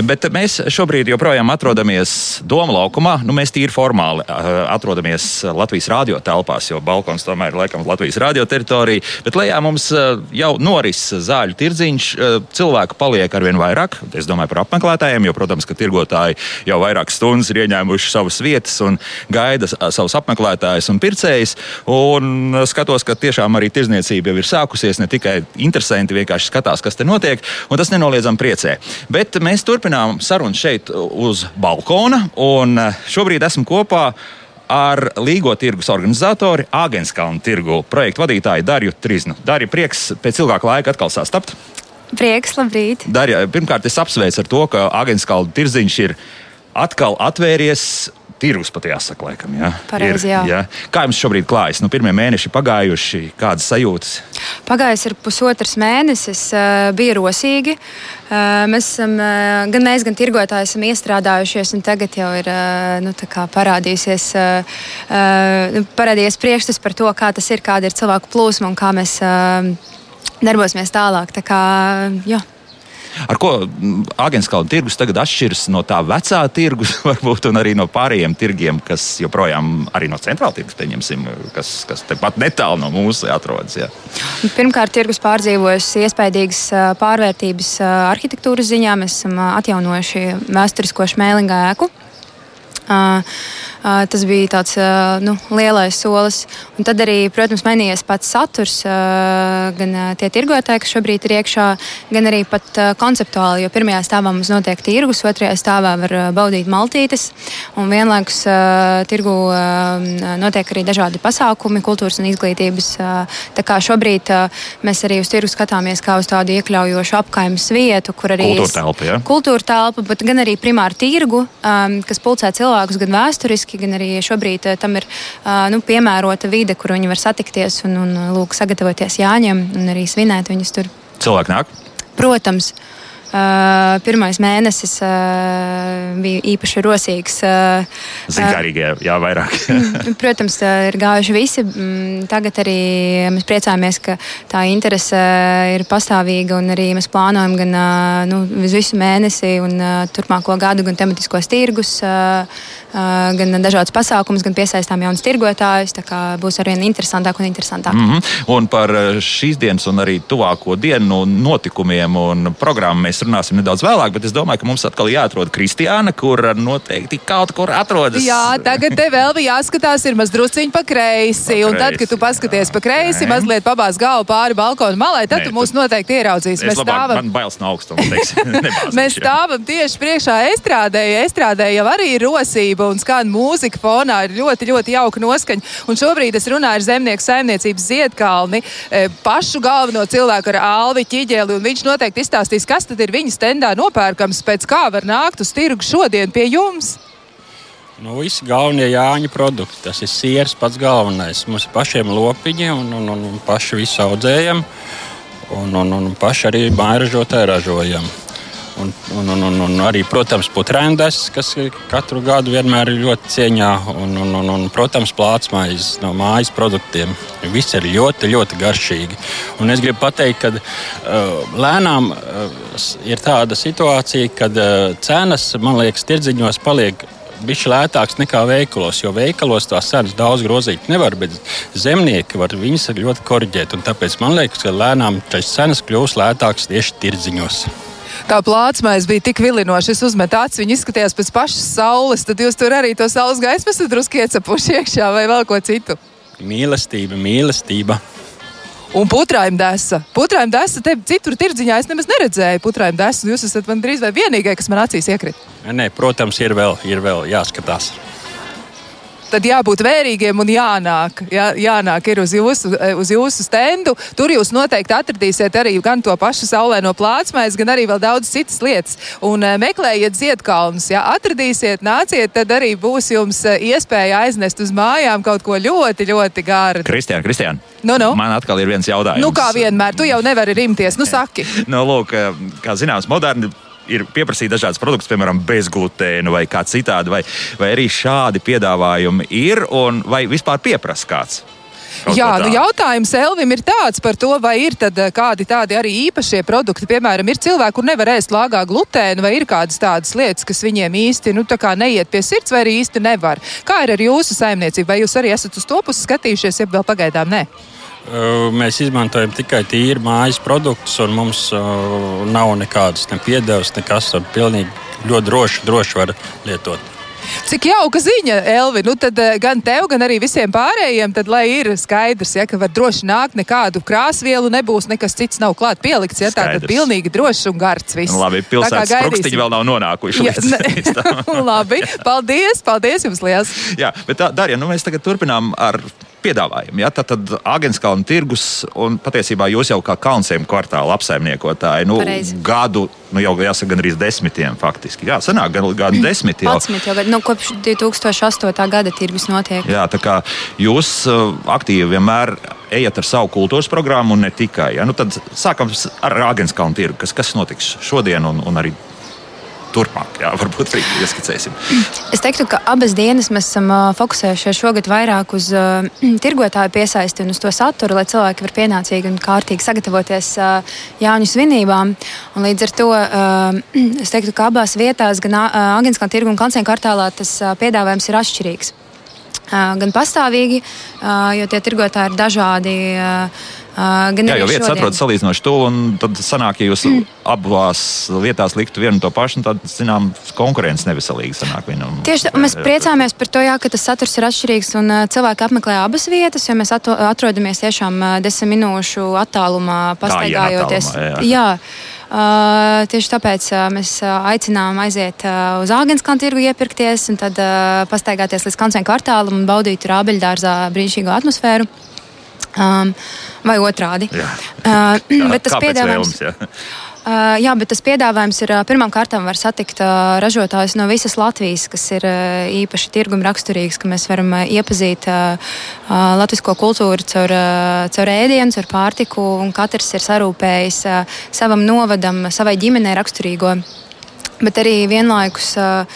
Bet mēs šobrīd joprojām atrodamies Doma laukumā. Nu, mēs tīri formāli atrodamies Latvijas radio telpās, jo balkons tomēr ir laikam Latvijas radio teritorija. Bet lejā mums jau noris zāļu tirdziņš. Cilvēku paliek arvien vairāk. Es domāju par apmeklētājiem, jo, protams, ka tirgotāji jau vairākas stundas ir ieņēmuši savas vietas un gaida savus apmeklētājus un pircējus. Un skatos, ka tiešām arī tirzniecība jau ir sākusies. Ne tikai interesanti vienkārši skatās, kas te notiek, un tas nenoliedzami priecē. Bet mēs turpinām sarunu šeit uz balkona, un uh, šobrīd esmu kopā ar Līgo tirgus organizatori, Āgenskalnu tirgu projektu vadītāju Darju Triznu. Darju, prieks pēc ilgāka laika atkal sastapt. Prieks, labrīt! Darja, pirmkārt, es apsveicu ar to, ka Āgenskalnu tirziņš ir atkal atvērties. Tirgus pat jāsaka, laikam. Jā. Pareizi, Ir, jā. jā. Kā jums šobrīd klājas? Nu, pirmie mēneši pagājuši, kādas sajūtas? Pagājis ir pusotrs mēnesis, eh, bija rosīgi. Eh, Mēs esam, eh, gan mēs, gan tirgotāji esam iestrādājušies, un tagad jau ir nu, parādījusies, nu, parādījies priekšstats par to, kā tas ir, kāda ir cilvēku plūsma un kā mēs darbosimies tālāk. Tā kā, jā. Ar ko Āgenskalnu tirgus tagad atšķiras no tā vecā tirgus, varbūt, arī no pārējiem tirgiem, kas joprojām arī no centrāla tirgus, kas, kas tepat netālu no mūsu atrodas. Jā. Pirmkārt, tirgus pārdzīvojis iespaidīgas pārvērtības arhitektūras ziņā. Mēs esam atjaunojuši vēsturisko šmēlinga ēku. Ā, Tas bija tāds nu, lielais solis. Un tad arī, protams, mainījies pats saturs, gan tie tirgotāji, kas šobrīd ir iekšā, gan arī pat konceptuāli. Jo pirmajā stāvā mums notiek tirgus, otrajā stāvā var baudīt maltītes. Un vienlaikus tirgu notiek arī dažādi pasākumi, kultūras un izglītības. Tā kā šobrīd mēs arī uz tirgu skatāmies kā uz tādu iekļaujošu apkaimes vietu, kur arī Kultūra telpa, ja? kultūra telpa, bet gan arī primāri tirgu, um, kas pulcē cilvēkus gan vēsturiski, gan arī šobrīd uh, tam ir uh, nu, piemērota vide, kur viņi var satikties un, un lūk, sagatavoties Jāņiem un arī svinēt viņus tur. Cilvēki nāk. Protams. Uh, pirmais mēnesis uh, bija īpaši rosīgs. Uh, Zinkārīgie, jā, vairāk. Protams, ir gājuši visi. Tagad arī mēs priecājamies, ka tā interese ir pastāvīga un arī mēs plānojam gan nu, visu mēnesi un turpmāko gadu gan tematiskos tirgus, gan dažādas pasākumus, gan piesaistām jaunus tirgotājus. Tā kā būs arvien interesantāk un interesantāk. Mm -hmm. Un par šīs dienas un arī tuvāko dienu notikumiem un programmu mēs runāsim nedaudz vēlāk, bet es domāju, ka mums atkal jāatrod Kristiāna, kura noteikti kaut kur atrodas. Jā, tagad te vēl bija jāskatās, ir mazliet pa kreisi. Pa un tad, kad tu kreisi, paskaties jā. pa kreisi, Nē. mazliet pabāz galvu pāri balkona malai, tad Nē, tu mūs noteikti ieraudzīs. Mēs labāk, stāvam man bailes no augstuma. Mēs stāvam tieši priekšā estrādē. Estrādē jau arī ir rosība un skan mūzika fonā. Ir ļoti, ļoti jauka noskaņa. Un šobrīd es runāju ar zemnieku saimniecības Ziedkalni, e, pašu galveno cilvēku ar Alvi Ķiģeli. un Viņš noteikti izstāstīs, kas tad ir viņa stendā nopērkams, pēc kā var nākt uz tirgu šodien pie jums. Nu, visi galvenie Jāņa produkti. Tas ir sieras pats galvenais. Mums ir pašiem lopiņi un, un, un, un paši visu audzējam. Un, un, un paši arī mājražotāji ražojam. Un, un, un, un, un arī, protams, putrēndas, kas katru gadu vienmēr ir ļoti cieņā. Un, un, un, un, protams, plātsmaiņas no mājas produktiem. Viss ir ļoti, ļoti garšīgi. Un es gribu pateikt, ka uh, lēnām uh, ir tāda situācija, ka uh, cenas, man liekas, tirdziņos paliek Bišķi lētāks nekā veikalos, jo veikalos tās cenas daudz grozīt nevar, bet zemnieki var viņas ļoti korģēt. Tāpēc man liekas, ka lēnām šīs cenas kļūs lētākas tieši tirdziņos. Tā plātsmais bija tik vilinoša. Es uzmetu acis, viņa izskatījās pēc pašas saules. Tad jūs tur arī to saules gaismu esat drusku iecapuši iekšā vai vēl ko citu. Mīlestība, mīlestība. Un putrājuma desa. Putrājuma desa te citur tirdziņā es nemaz neredzēju. Putrājuma desa. Jūs esat man drīz vai vienīgais, kas man acīs iekrīt. Nē, protams, ir vēl, ir vēl jāskatās. Tad jābūt vērīgiem un jānāk. Jā, jānāk ir uz jūsu, eh, uz jūsu stendu. Tur jūs noteikti atradīsiet arī gan to pašu saulēno plātsmaizi, gan arī vēl daudz citas lietas. Un eh, meklējiet ziedkalnus. Ja atradīsiet, nāciet, tad arī būs jums eh, iespēja aiznest uz mājām kaut ko ļoti, ļoti gārdu. Kristiāna, Kristiāna. Nu, nu. Man atkal ir viens jautājums. Nu, kā vienmēr, tu jau nevari rimties. Nu, saki. Nu, lūk, kā zināms, moderni ir pieprasīti dažādas produktus, piemēram, bez glutēna vai kā citādi, vai, vai arī šādi piedāvājumi ir, un vai vispār pieprasa kāds? Kaut Jā, nu jautājums Elvim ir tāds par to, vai ir eh, kādi tādi arī īpašie produkti. Piemēram, ir cilvēki, kur nevar ēst lāgā glutēnu, vai ir kādas tādas lietas, kas viņiem īsti nu, neiet pie sirds, vai arī īsti nevar. Kā ir ar jūsu saimniecību? Vai jūs arī esat uz to pusi skatījušies, ja vēl pagaidām nē? Uh, Mēs izmantojam tikai tīru mājas produktus, un mums uh, nav nekādas ne piedevas, nekas tāds. Pilnīgi ļoti droši, droši var lietot. Cik jauka ziņa, Elvi. Nu, tad eh, gan tev, gan arī visiem pārējiem, tad, lai ir skaidrs, ja, ka var droši nākt, nekādu krāsvielu nebūs, nekas cits nav klāt pielikts. Ja, tā tad pilnīgi drošs un viss. Nu, Labi, Tā kā pilsētas sprukstiņi vēl nav nonākuši Jā, līdz ne-. Labi, paldies, paldies jums liels. Jā, bet tā, Darja, nu mēs tagad turpinām ar piedāvājumu. Ja? Tad, tad Agenskalna tirgus un patiesībā jūs jau kā Kalnsiem kvartāla apsaimniekotāji nu, Pareizi. gadu, nu jau jāsaka, gan arī desmitiem faktiski. Jā, senāk gan gadu desmit jau. 11 jau gadu, nu, kopš 2008. gada tirgus notiek. Jā, tā kā jūs uh, aktīvi vienmēr ejat ar savu kultūras programmu, un ne tikai. Ja? Nu, tad sākam ar Agenskalna tirgu, kas, kas notiks šodien un, un arī turpmāk. Jā, varbūt arī ieskicēsim. Es teiktu, ka abas dienas mēs esam fokusējušies šogad vairāk uz uh, tirgotāju piesaisti un uz to saturu, lai cilvēki var pienācīgi un kārtīgi sagatavoties uh, Jāņu svinībām. Un līdz ar to uh, es teiktu, ka abās vietās, gan uh, Agenskā tirgu un Kancēna kvartālā, tas uh, piedāvājums ir atšķirīgs. Uh, gan pastāvīgi, uh, jo tie tirgotāji ir dažādi. Uh, gan Jā, jo šodien. atrodas salīdzinoši tuvu, un tad sanāk, ja jūs mm. abās vietās liktu vienu un to pašu, tad, zinām, konkurence neveselīga sanāk vienam. Tieši tā, mēs priecājamies par to, jā, ka tas saturs ir atšķirīgs. Un, cilvēki apmeklē abas vietas, jo mēs ato, atrodamies tiešām desmit minūšu attālumā, pastaigājoties. attālumā, jā. jā. Uh, tieši tāpēc uh, mēs uh, aicinām aiziet uh, uz Āgānskas tirgu iepirkties, un tad uh, pastaigāties līdz Kancēna kvartālam un baudīt rābeļdārzā brīnišķīgo atmosfēru. Um, vai otrādi. Jā. Uh, bet tas piedāvājums. vēlams, jā? Uh, jā, bet tas piedāvājums ir uh, pirmām kārtām var satikt uh, ražotājus no visas Latvijas, kas ir uh, īpaši tirguma raksturīgs, ka mēs varam uh, iepazīt uh, latvisko kultūru caur, caur ēdienu, caur pārtiku, un katrs ir sarūpējis savam novadam, savai ģimenei raksturīgo. Bet arī vienlaikus uh,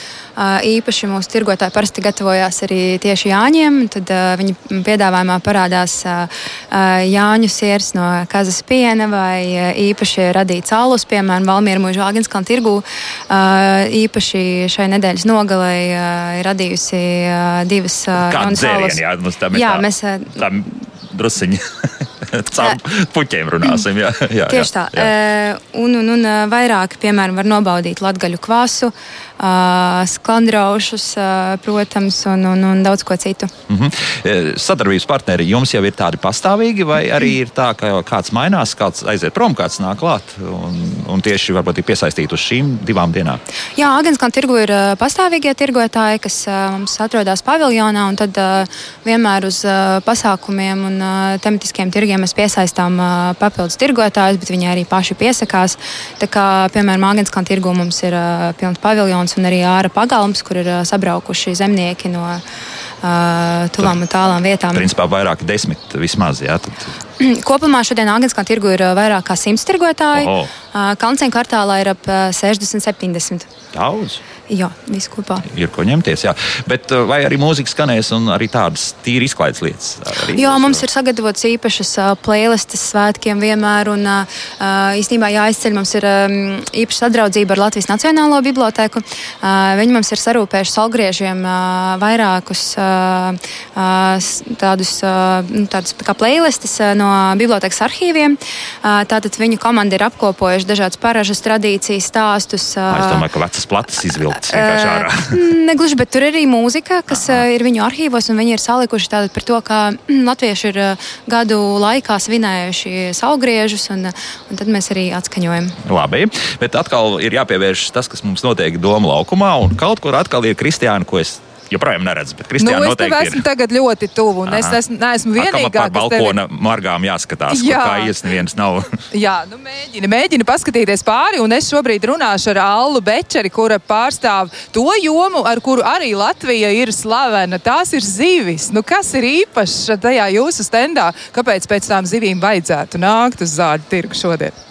īpaši mūsu tirgotāji parasti gatavojās arī tieši Jāņiem. Tad uh, viņi piedāvājumā parādās uh, uh, Jāņu siers no kazas piena vai uh, īpaši radīts alus, piemēram, Valmiera mūža Agenskalna tirgū. Uh, īpaši šai nedēļas nogalē uh, ir radījusi uh, divas uh, jaunas alus. jā, Jā, tā, mēs, uh, tam drusciņi caur puķiem runāsim. Jā, jā, Tieši tā. jā. Un, un, un vairāk, piemēram, var nobaudīt latgaļu kvasu, sklandraušus, protams, un, un, un daudz ko citu. Mm -hmm. Sadarbības partneri jums jau ir tādi pastāvīgi, vai arī ir tā, ka kāds mainās, kāds aiziet prom, kāds nāk klāt un, un tieši varbūt ir piesaistīti uz šīm divām dienām? Jā, Agenskalna tirgu ir pastāvīgie tirgotāji, kas mums atrodas paviljonā, un tad vienmēr uz pasākumiem un tematiskiem tirgiem mēs piesaistām papildus tirgotājus, bet viņi arī paši piesakās. Tā kā, piemēram, Agenskalna tirgu mums ir pilns paviljons un arī ārā pagalms, kur ir sabraukuši zemnieki no tuvām un tālām vietām. Principā vairāk desmit vismaz. Jā, tad... Kopumā šodien Agenskalna tirgu ir vairāk kā simts tirgotāji. Oho. Kalncēna kvartālā ir ap 60, 70. Daudz. Jā, viss kopā. Ir ko ņemties. Jā. Bet vai arī mūzika skanēs un arī tādas tīri izklaides lietas? Arī jā, mums ir sagatavotas īpašas playlistes svētkiem vienmēr. Un īstenībā jāizceļ mums ir īpaša sadraudzība ar Latvijas Nacionālo biblioteku. Viņi mums ir sarūpējuši salgriežiem vairākus tādus, uh, tādus kā playlistes uh, no bibliotekas arhīviem. Tātad viņu komanda ir apkopojuši dažādas paražas tradīcijas, stāstus. Es domāju, ka vecas plates izvilkt ieliktas vienkārši ārā. Negluži, bet tur ir arī mūzika, kas Aha. ir viņu arhīvos, un viņi ir salikuši tādu par to, ka latvieši ir gadu laikā svinējuši saulgriežus, un, un tad mēs arī atskaņojam. Labi, bet atkal ir jāpievērš tas, kas mums notiek Doma laukumā, un kaut kur atkal ir Kristiāna, ko es joprojām neredzu. Bet Kristiāna nu, es tev esmu ir. tagad ļoti tuvu. Es esmu, neesmu vienīgā, kas balkona tevi... margām jāskatās, jā. kā ies neviens nav. jā, nu mēģini, mēģini paskatīties pāri, un es šobrīd runāšu ar Allu Bečeri, kura pārstāv to jomu, ar kuru arī Latvija ir slavena. Tās ir zivis. Nu, kas ir īpašs tajā jūsu stendā? Kāpēc pēc tām zivīm vajadzētu nākt uz zāļu tirgu šodien?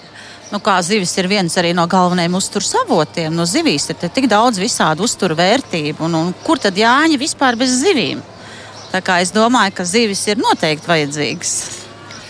Nu, kā zivis ir viens no galvenajiem uzturs avotiem. No zivīs ir tik daudz visādu uzturu vērtību, un, un kur tad jāņa vispār bez zivīm? Tā kā es domāju, ka zivis ir noteikti vajadzīgas.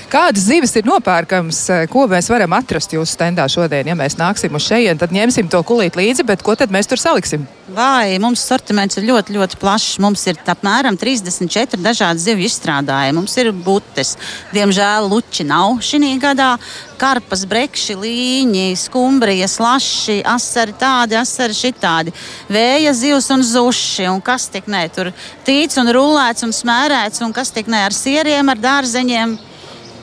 Kādas zivis ir nopērkamas, eh, ko mēs varam atrast jūsu stendā šodien? Ja mēs nāksim uz šejienes, tad ņemsim to kulīt līdzi, bet ko tad mēs tur saliksim? Vai mums sortiments ir ļoti, ļoti plašs. Mums ir apmēram 34 dažādi zivju izstrādājumi. Mums ir butes. Diemžēl luči nav šī gadā. Karpas, brekši, līņi, skumbrijas, laši, asari tādi, asari šitādi. Vēja zivs un zuši. Un kas tik ne? Tur tīts un rulēts un smērēts un kas tik ne ar sieriem, ar dārzeņiem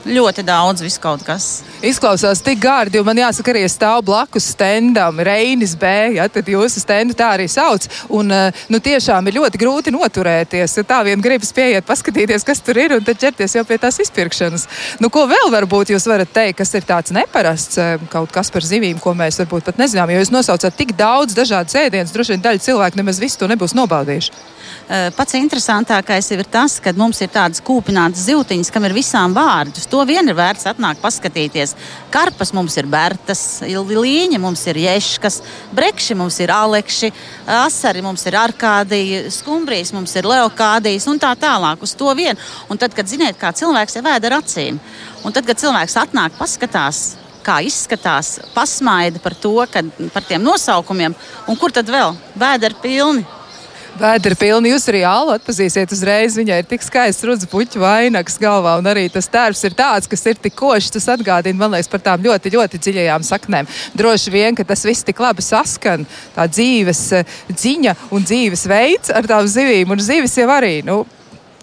ļoti daudz viskaut kas. Izklausās tik gārdi, jo man jāsaka, arī stāv blakus stendam, Reinis B. Ja, tad jūsu stendu tā arī sauc. Un, eh, nu, tiešām ir ļoti grūti noturēties. Tā vien gribas pieiet, paskatīties, kas tur ir, un tad ķerties jau pie tās izpirkšanas. Nu, ko vēl varbūt jūs varat teikt, kas ir tāds neparasts, eh, kaut kas par zivīm, ko mēs varbūt pat nezinām, jo jūs nosaucat tik daudz dažādu ēdienus, droši vien daļa cilvēku nemaz visu to nebūs nobaudījuši. Eh, pats interesantākais ir tas, ka mums ir tādas kūpinātas zivtiņas, kam ir visām vārdus. To vien ir vērts atnākt paskatīties. Karpas mums ir Bertas, līņa mums ir Ješkas, Brekši mums ir Alekši, Asari mums ir Arkādija, Skumbrijas mums ir Leokādijas un tā tālāk uz to vien. Un tad, kad ziniet, kā cilvēks ir vēda ar acīm, un tad, kad cilvēks atnāk paskatās, kā izskatās, pasmaida par to, kad, par tiem nosaukumiem, un kur tad vēl vēderi pilni Vēdra pilna. Jūs arī Alu atpazīsiet uzreiz. Viņai ir tik skaists rudz puķu vainags galvā. Un arī tas tērps ir tāds, kas ir tik košs. Tas atgādina, man liekas, par tām ļoti, ļoti dziļajām saknēm. Droši vien, ka tas viss tik labi saskan. Tā dzīves eh, dziņa un dzīves veids ar tām zivīm. Un zivis jau arī, nu,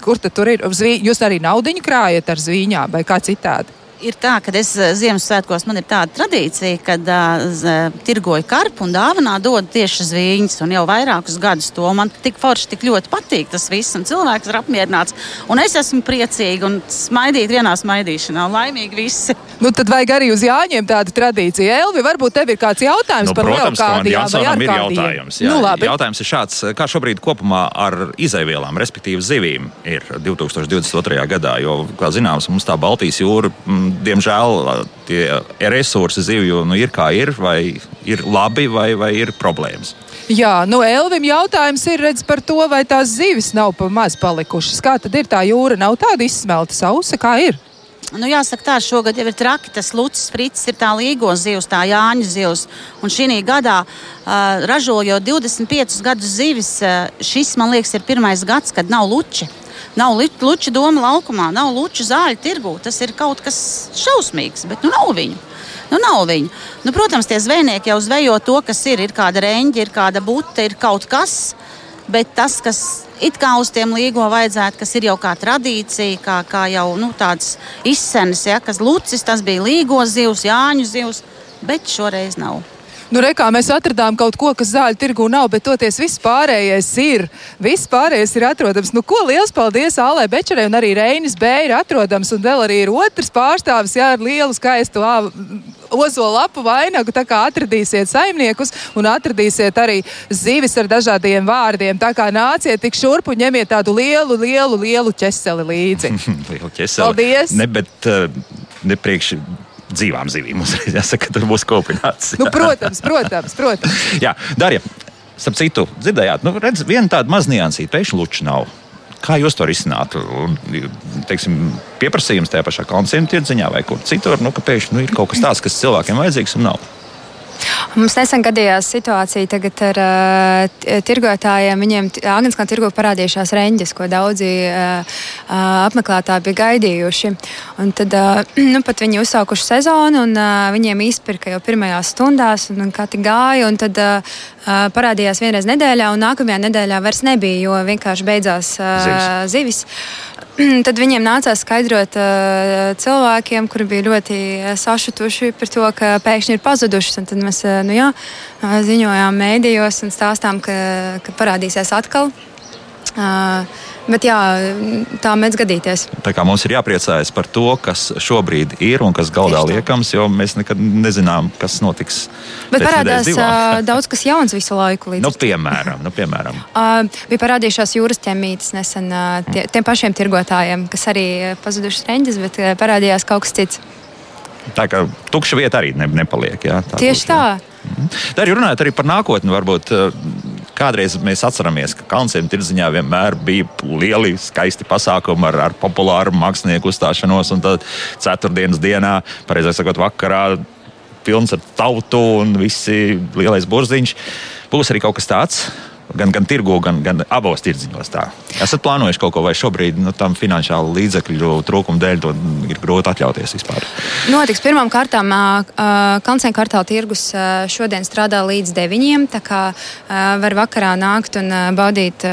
kur tad tur ir? Jūs arī naudiņu krājat ar zvīņām vai kā citādi? Ir tā, ka es eh, Ziemassvētkos man ir tāda tradīcija, ka uh, tirgoju karpu un dāvanā dod tieši zvīņas. Un jau vairākus gadus to man tik forši, tik ļoti patīk tas viss. Un cilvēks ir apmierināts. Un es esmu priecīga un smaidīt vienā smaidīšanā. Laimīgi visi. Nu, tad vajag arī uz Jāņiem tādu tradīciju. Elvi, varbūt tev ir kāds jautājums nu, par protams, Leokādijām vai ar ir jautājums. Jā, nu, labi. jautājums ir šāds, kā šobrīd kopumā ar izaivielām, respektīvi zivīm, ir 2022. gadā, jo, kā zināms, mums tā Baltijas jūra m, diemžēl tie resursi zivju nu, ir kā ir, vai ir labi, vai, vai ir problēmas. Jā, nu Elvim jautājums ir redz par to, vai tās zivis nav pa maz palikušas. Kā tad ir tā jūra? Nav tāda izsmelta sausa, kā ir? Nu, jāsaka, tā šogad jau ir traki. Tas Lucas Frits ir tā līgo zivs, tā Jāņa zivs. Un šī gadā, uh, ražojot 25 gadus zivis, uh, šis man liekas ir pirmais gads, kad nav luči. Nav luču doma laukumā, nav luču zāļu tirgū. Tas ir kaut kas šausmīgs, bet nu nav viņu. Nu, nav viņu. Nu, protams, tie zvejnieki jau zvejo to, kas ir. Ir kāda reņģa, ir kāda bute, ir kaut kas. Bet tas, kas it kā uz tiem līgo vajadzētu, kas ir jau kā tradīcija, kā, kā jau nu, tāds izsenis, ja, kas lucis, tas bija līgo zivs, jāņu zivs, bet šoreiz nav. Nu, re, kā mēs atradām kaut ko, kas zāļu tirgu nav, bet toties viss pārējais ir. Viss pārējais ir atrodams. Nu, ko liels paldies Alē Bečerē un arī Reinis B ir atrodams. Un vēl arī ir otrs pārstāvis, jā, ar lielu skaistu ozola lapu vainagu. Tā kā atradīsiet saimniekus un atradīsiet arī zivis ar dažādiem vārdiem. Tā kā nāciet tik šurp un ņemiet tādu lielu, lielu, lielu ķeseli līdzi. Lielu ķeseli. Paldies! Ne, bet ne priekš dzīvām zivīm uzreiz jāsaka, ka tur būs kopināts. Nu, protams, protams, protams. Jā, Darja, starp citu, dzirdējāt, nu, redz, viena tāda maz niansīta, pēkšņi luču nav. Kā jūs to risinātu? Teiksim, pieprasījums tajā pašā kalnciem tirdziņā vai kur citur, nu, ka pēkšņi nu, ir kaut kas tāds, kas cilvēkiem vajadzīgs un nav. Mums nesen gadījās situācija tagad ar uh, tirgotājiem. Viņiem Agnēskā tirgu parādījušās reņģis, ko daudzi uh, uh, apmeklētāji bija gaidījuši. Un tad uh, nu, pat viņi uzsākuši sezonu, un uh, viņiem izpirka jau pirmajās stundās, un, un kā tik gāja. Un tad uh, parādījās vienreiz nedēļā, un nākamajā nedēļā vairs nebija, jo vienkārši beidzās uh, zivis. Tad viņiem nācās skaidrot uh, cilvēkiem, kuri bija ļoti sašutuši par to, ka pēkšņi ir pazudušas. Tad mēs uh, nu, jā, ziņojām mēdījos un stāstām, ka, ka parādīsies atkal. Uh, Bet jā, tā mēdz gadīties. Tā kā mums ir jāpriecājas par to, kas šobrīd ir un kas galdā liekams, jo mēs nekad nezinām, kas notiks. Bet parādās daudz kas jauns visu laiku. Nu, piemēram, nu, piemēram. Uh, bija parādījušās jūras ķemītes nesen uh, tie, tiem pašiem tirgotājiem, kas arī pazudušas reņģis, bet uh, parādījās kaut kas cits. Tā kā tukša vieta arī ne, nepaliek. Jā, tā Tieši būs, tā. Mhm. Tā arī runājot arī par nākotni. Varbūt kādreiz mēs atceramies, ka Kalnciem tirdziņā vienmēr bija lieli, skaisti pasākumi ar, ar populāru mākslinieku uzstāšanos. Un tad ceturtdienas dienā, pareizāk sakot, vakarā pilns ar tautu un visi lielais burziņš. Būs arī kaut kas tāds gan, gan tirgu, gan, gan abos tirdziņos. Tā. Esat plānojuši kaut ko, vai šobrīd nu, tam finansiālu līdzekļu trūkuma dēļ to ir grūti atļauties vispār? Notiks pirmām kārtām, kancēna kvartāla tirgus šodien strādā līdz deviņiem. Tā kā var vakarā nākt un baudīt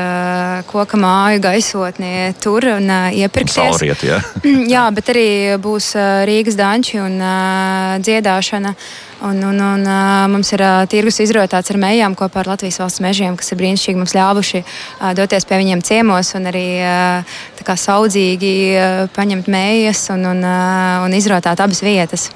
koka māju gaisotni tur un iepirkties. Sauriet, jā. jā, bet arī būs Rīgas danči un dziedāšana. Un, un, un, uh, mums ir uh, tirgus izrotāts ar mejām kopā ar Latvijas valsts mežiem, kas ir brīnišķīgi mums ļāvuši uh, doties pie viņiem ciemos un arī uh, saudzīgi uh, paņemt mējas un, un, uh, un izrotāt abas vietas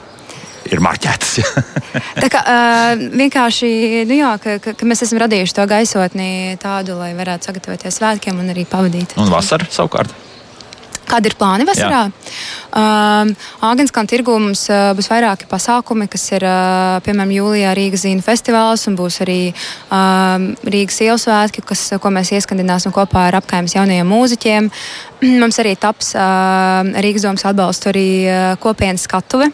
ir marķētas. tā kā uh, vienkārši nu jā, ka, ka, ka mēs esam radījuši to gaisotni tādu, lai varētu sagatavoties svētkiem un arī pavadīt. Un vasarā savukārt? Kādi ir plāni vasarā? Um, Āgānskan tirgū mums uh, būs vairāki pasākumi, kas ir uh, piemēram jūlijā Rīgas zīna festivāls un būs arī um, Rīgas ielas svētki, kas, ko mēs ieskandināsim kopā ar apkaimes jaunajiem mūziķiem. mums arī taps uh, Rīgas domas atbalstu arī uh, kopienas skatuve.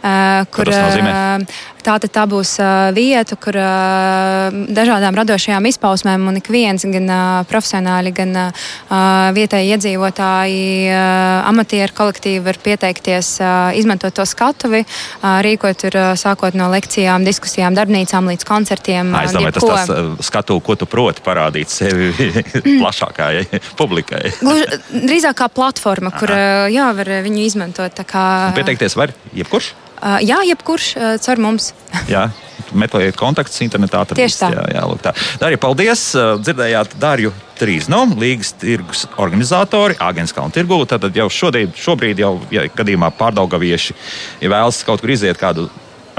Uh, kur, uh, tā, tā būs uh, vieta, kur uh, dažādām radošajām izpausmēm un ik viens, gan uh, profesionāļi, gan uh, vietēji iedzīvotāji, uh, amatieru kolektīvi var pieteikties, uh, izmantot to skatuvi, uh, rīkot tur uh, sākot no lekcijām, diskusijām, darbnīcām līdz koncertiem. Es domāju, tas tas uh, skatu, ko tu proti parādīt sevi plašākai publikai. Gluži, drīzāk kā platforma, kur uh, jā, var viņu izmantot. Kā... Pieteikties var jebkurš? Uh, jā, jebkurš uh, caur mums. jā. Meklējiet kontaktus internetā. Tieši tā. Jā, jā, lūk, tā. Darīja, paldies. Dzirdējāt Dārju Trīsnu, Līgas tirgus organizatori, Agnēs Kalnu tirgū. Tad jau šodien, šobrīd, jau, ja gadījumā pārdaugavieši, ja vēlas kaut kur iziet kādu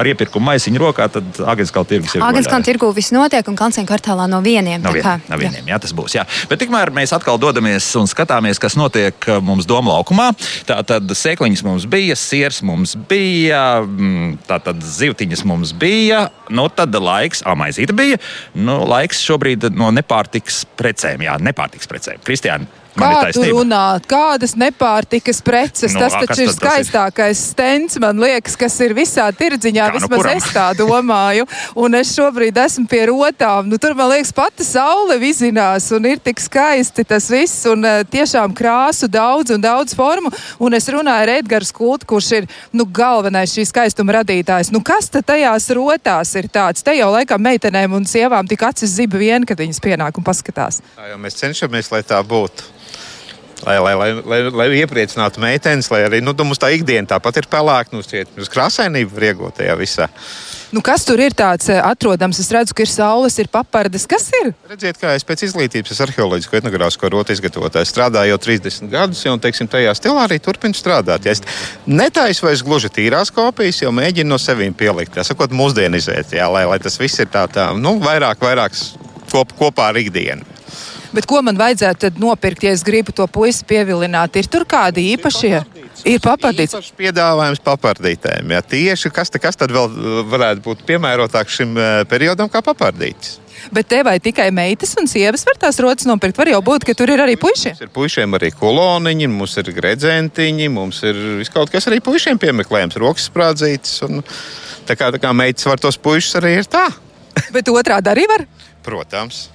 ar iepirkumu maisiņu rokā, tad Agenskala tirgus ir. Agenskala tirgu viss notiek un Kalncēna kvartālā no vieniem. No, vien, kā, no vieniem, jā. jā, tas būs. Jā. Bet tikmēr mēs atkal dodamies un skatāmies, kas notiek uh, mums Doma laukumā. Tā tad sēkliņas mums bija, siers mums bija, mm, tā tad zivtiņas mums bija, nu tad laiks, amaizīta bija. Nu, laiks šobrīd no nepārtiks precēm, jā, nepārtiks precēm. Kristiāna, Man ir Kā tu taisnība. runā, kādas nepārtikas preces? Nu, tas taču ir tad ir? skaistākais stends, man liekas, kas ir visā tirdziņā. Kā nu Vismaz kuram? es tā domāju. Un es šobrīd esmu pie rotām. Nu, tur, man liekas, pati saule vizinās un ir tik skaisti tas viss. Un uh, tiešām krāsu daudz un daudz formu. Un es runāju ar Edgars Kultu, kurš ir nu, galvenais šī skaistuma radītājs. Nu, kas tad tajās rotās ir tāds? Te jau laikam meitenēm un sievām tik acis ziba vien, kad viņas pienāk un paskatās. Tā jau mēs cenšamies, lai tā būtu. Lai, lai, lai, lai, lai iepriecinātu meitenes, lai arī nu, mums tā ikdiena tāpat ir pelēka, nu, uz krāsainību var iegūt tajā visā. Nu, kas tur ir tāds eh, atrodams? Es redzu, ka ir saules, ir papardes. Kas ir? Redziet, kā es pēc izglītības arheoloģisko etnogrāfisko rotu izgatavotājs. Strādāju jau 30 gadus, jau teiksim, tajā stilā arī turpinu strādāt. Ja es netaisu vairs gluži tīrās kopijas, jau mēģinu no sevis pielikt, tā sakot, mūsdienizēt, jā, lai, lai tas viss ir tā, tā nu, vairāk, vairāk kop, kopā ar ikdienu. Bet ko man vajadzētu tad nopirkt, ja es gribu to puisi pievilināt? Ir tur kādi īpašie? Ir papardīts. Tas piedāvājums papardītēm. Jā, tieši kas, kas tad vēl uh, varētu būt piemērotāk šim uh, periodam kā papardītis? Bet te vai tikai meitas un sievas var tās rotas nopirkt? Var jau būt, ka tur ir arī puiši. Ir puišiem arī koloniņi, mums ir gredzentiņi, mums ir viskaut kas arī puišiem piemeklējams, rokas sprādzītas. Un, tā kā, tā kā meitas var tos puišus arī ir tā. Bet otrādi arī var. Protams.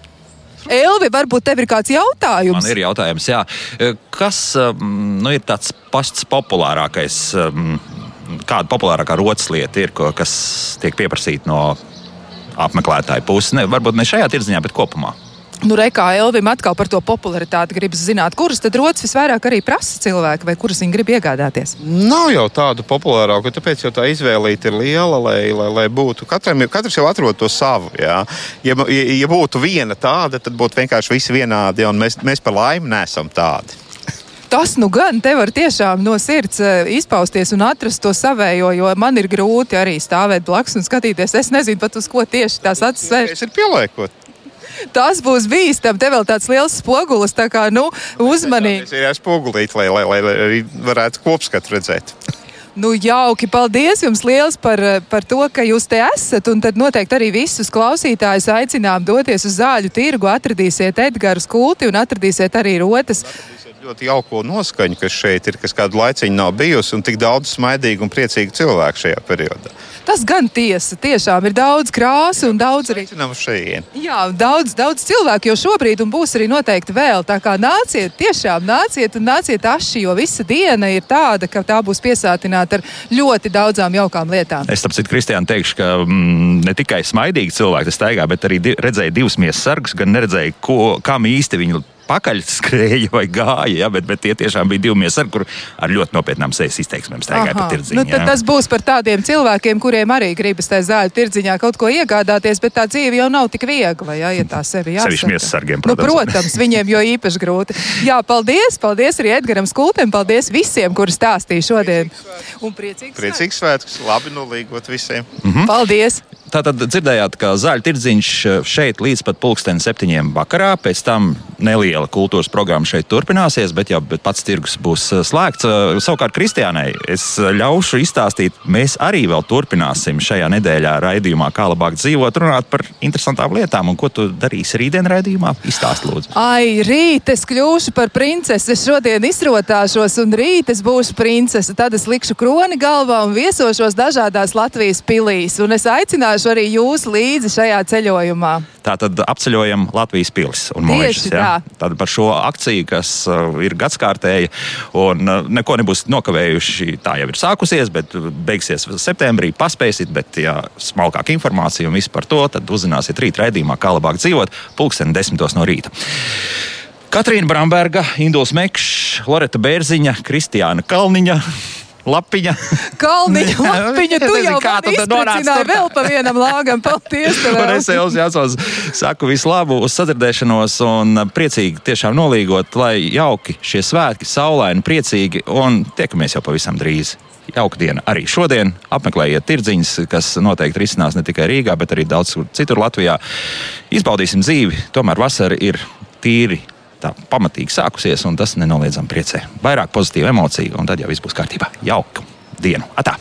Elvi, varbūt tev ir kāds jautājums? Man ir jautājums, jā. kas um, nu, ir tāds pats populārākais, um, kāda populārākā rotas lieta ir, kas tiek pieprasīta no apmeklētāju puses? Ne, varbūt ne šajā tirdziņā, bet kopumā. Nu, Reikā Elvim atkal par to popularitāti gribas zināt, kuras tad rotas visvairāk arī prasa cilvēki, vai kuras viņi grib iegādāties. Nav jau tādu populārāku, tāpēc jau tā izvēlīte ir liela, lai, lai, lai būtu. Katram, katrs jau atrod to savu. Jā. Ja, ja, ja būtu viena tāda, tad būtu vienkārši visi vienādi, un mēs, mēs par laimi nesam tādi. Tas nu gan te var tiešām no sirds eh, izpausties un atrast to savējo, jo man ir grūti arī stāvēt blakus un skatīties. Es nezinu pat uz ko tieši tās acis vērš. Tas ir pieliekot. Tas būs bīstami. Te vēl tāds liels spogulis, tā kā nu, uzmanīgi. Tas ir jāspogulīt, lai, lai, lai, arī varētu kopskatu redzēt. Nu, jauki, paldies jums liels par, par to, ka jūs te esat. Un tad noteikti arī visus klausītājus aicinām doties uz zāļu tirgu, atradīsiet Edgars kulti un atradīsiet arī rotas. Ļoti jauko noskaņu, kas šeit ir, kas kādu laiciņu nav bijusi, un tik daudz smaidīgu un priecīgu cilvēku šajā periodā. Tas gan tiesa, tiešām ir daudz krāsu un daudz arī. Jā, daudz, daudz cilvēku jau šobrīd, un būs arī noteikti vēl. Tā kā nāciet, tiešām nāciet un nāciet aši, jo visa diena ir tāda, ka tā būs piesātināta ar ļoti daudzām jaukām lietām. Es tam citu Kristiānu teikšu, ka mm, ne tikai smaidīgi cilvēki staigā, bet arī di redzēju divus miesas sargus, gan neredzēju, ko, kam īsti viņi pakaļ skrēja vai gāja, ja, bet, bet tie tiešām bija divi miesari, kur ar ļoti nopietnām sejas izteiksmēm staigāja pa tirdziņu. Nu, tas būs par tādiem cilvēkiem, kuriem arī gribas tajā zāļu tirdziņā kaut ko iegādāties, bet tā dzīve jau nav tik viegla, ja, ja tā sevi jāsaka. Sevišķi miesasargiem, Nu, protams. protams, viņiem jo īpaši grūti. Jā, paldies, paldies arī Edgaram Skultēm, paldies visiem, kuri stāstīja šodien. Un priecīgs. Priecīgs svētks, labi nolīgot visiem. Mm. Paldies! Tātad dzirdējāt, ka zaļu tirdziņš šeit līdz pat pulksten septiņiem vakarā. Pēc tam neliela kultūras programma šeit turpināsies, bet jau bet pats tirgus būs uh, slēgts. Uh, Savukārt Kristiānai es ļaušu izstāstīt, mēs arī vēl turpināsim šajā nedēļā raidījumā, kā labāk dzīvot, runāt par interesantām lietām. Un ko tu darīsi rītdien raidījumā? Izstāst, lūdzu. Ai, rīt es kļūšu par princesi. Es šodien izrotāšos, un rīt es būšu princese. Tad es likšu kroni galvā un viesošos dažādās Latvijas pilīs. Un es aicināšu arī jūs līdzi šajā ceļojumā. Tātad apceļojam Latvijas mūžus. tā. Tad par šo akciju, kas uh, ir gadskārtēja un uh, neko nebūs nokavējuši. Tā jau ir sākusies, bet beigsies septembrī. Paspēsit, bet, ja smalkāka informācija un viss par to, tad uzzināsiet rīt raidījumā, kā labāk dzīvot, pulksten desmitos no rīta. Katrīna Bramberga, Induls Mekšs, Loreta Bērziņa, Kristiāna Kalniņa. Lapiņa. Kalniņa, lapiņa, tu jau kā tu nonāci vēl pa vienam lāgam. Paldies! Un es jau jāsauc, saku visu labu, uz sadzirdēšanos un priecīgi tiešām nolīgot, lai jauki šie svētki, saulaini, priecīgi un tiekamies jau pavisam drīz. Jauka diena arī šodien. Apmeklējiet tirdziņus, kas noteikti risinās ne tikai Rīgā, bet arī daudz citur Latvijā. Izbaudīsim dzīvi, tomēr vasara ir tīri. Tā pamatīgi sākusies, un tas nenoliedzami priecē. Vairāk pozitīvu emociju, un tad jau viss būs kārtībā. Jauka dienu! Atā!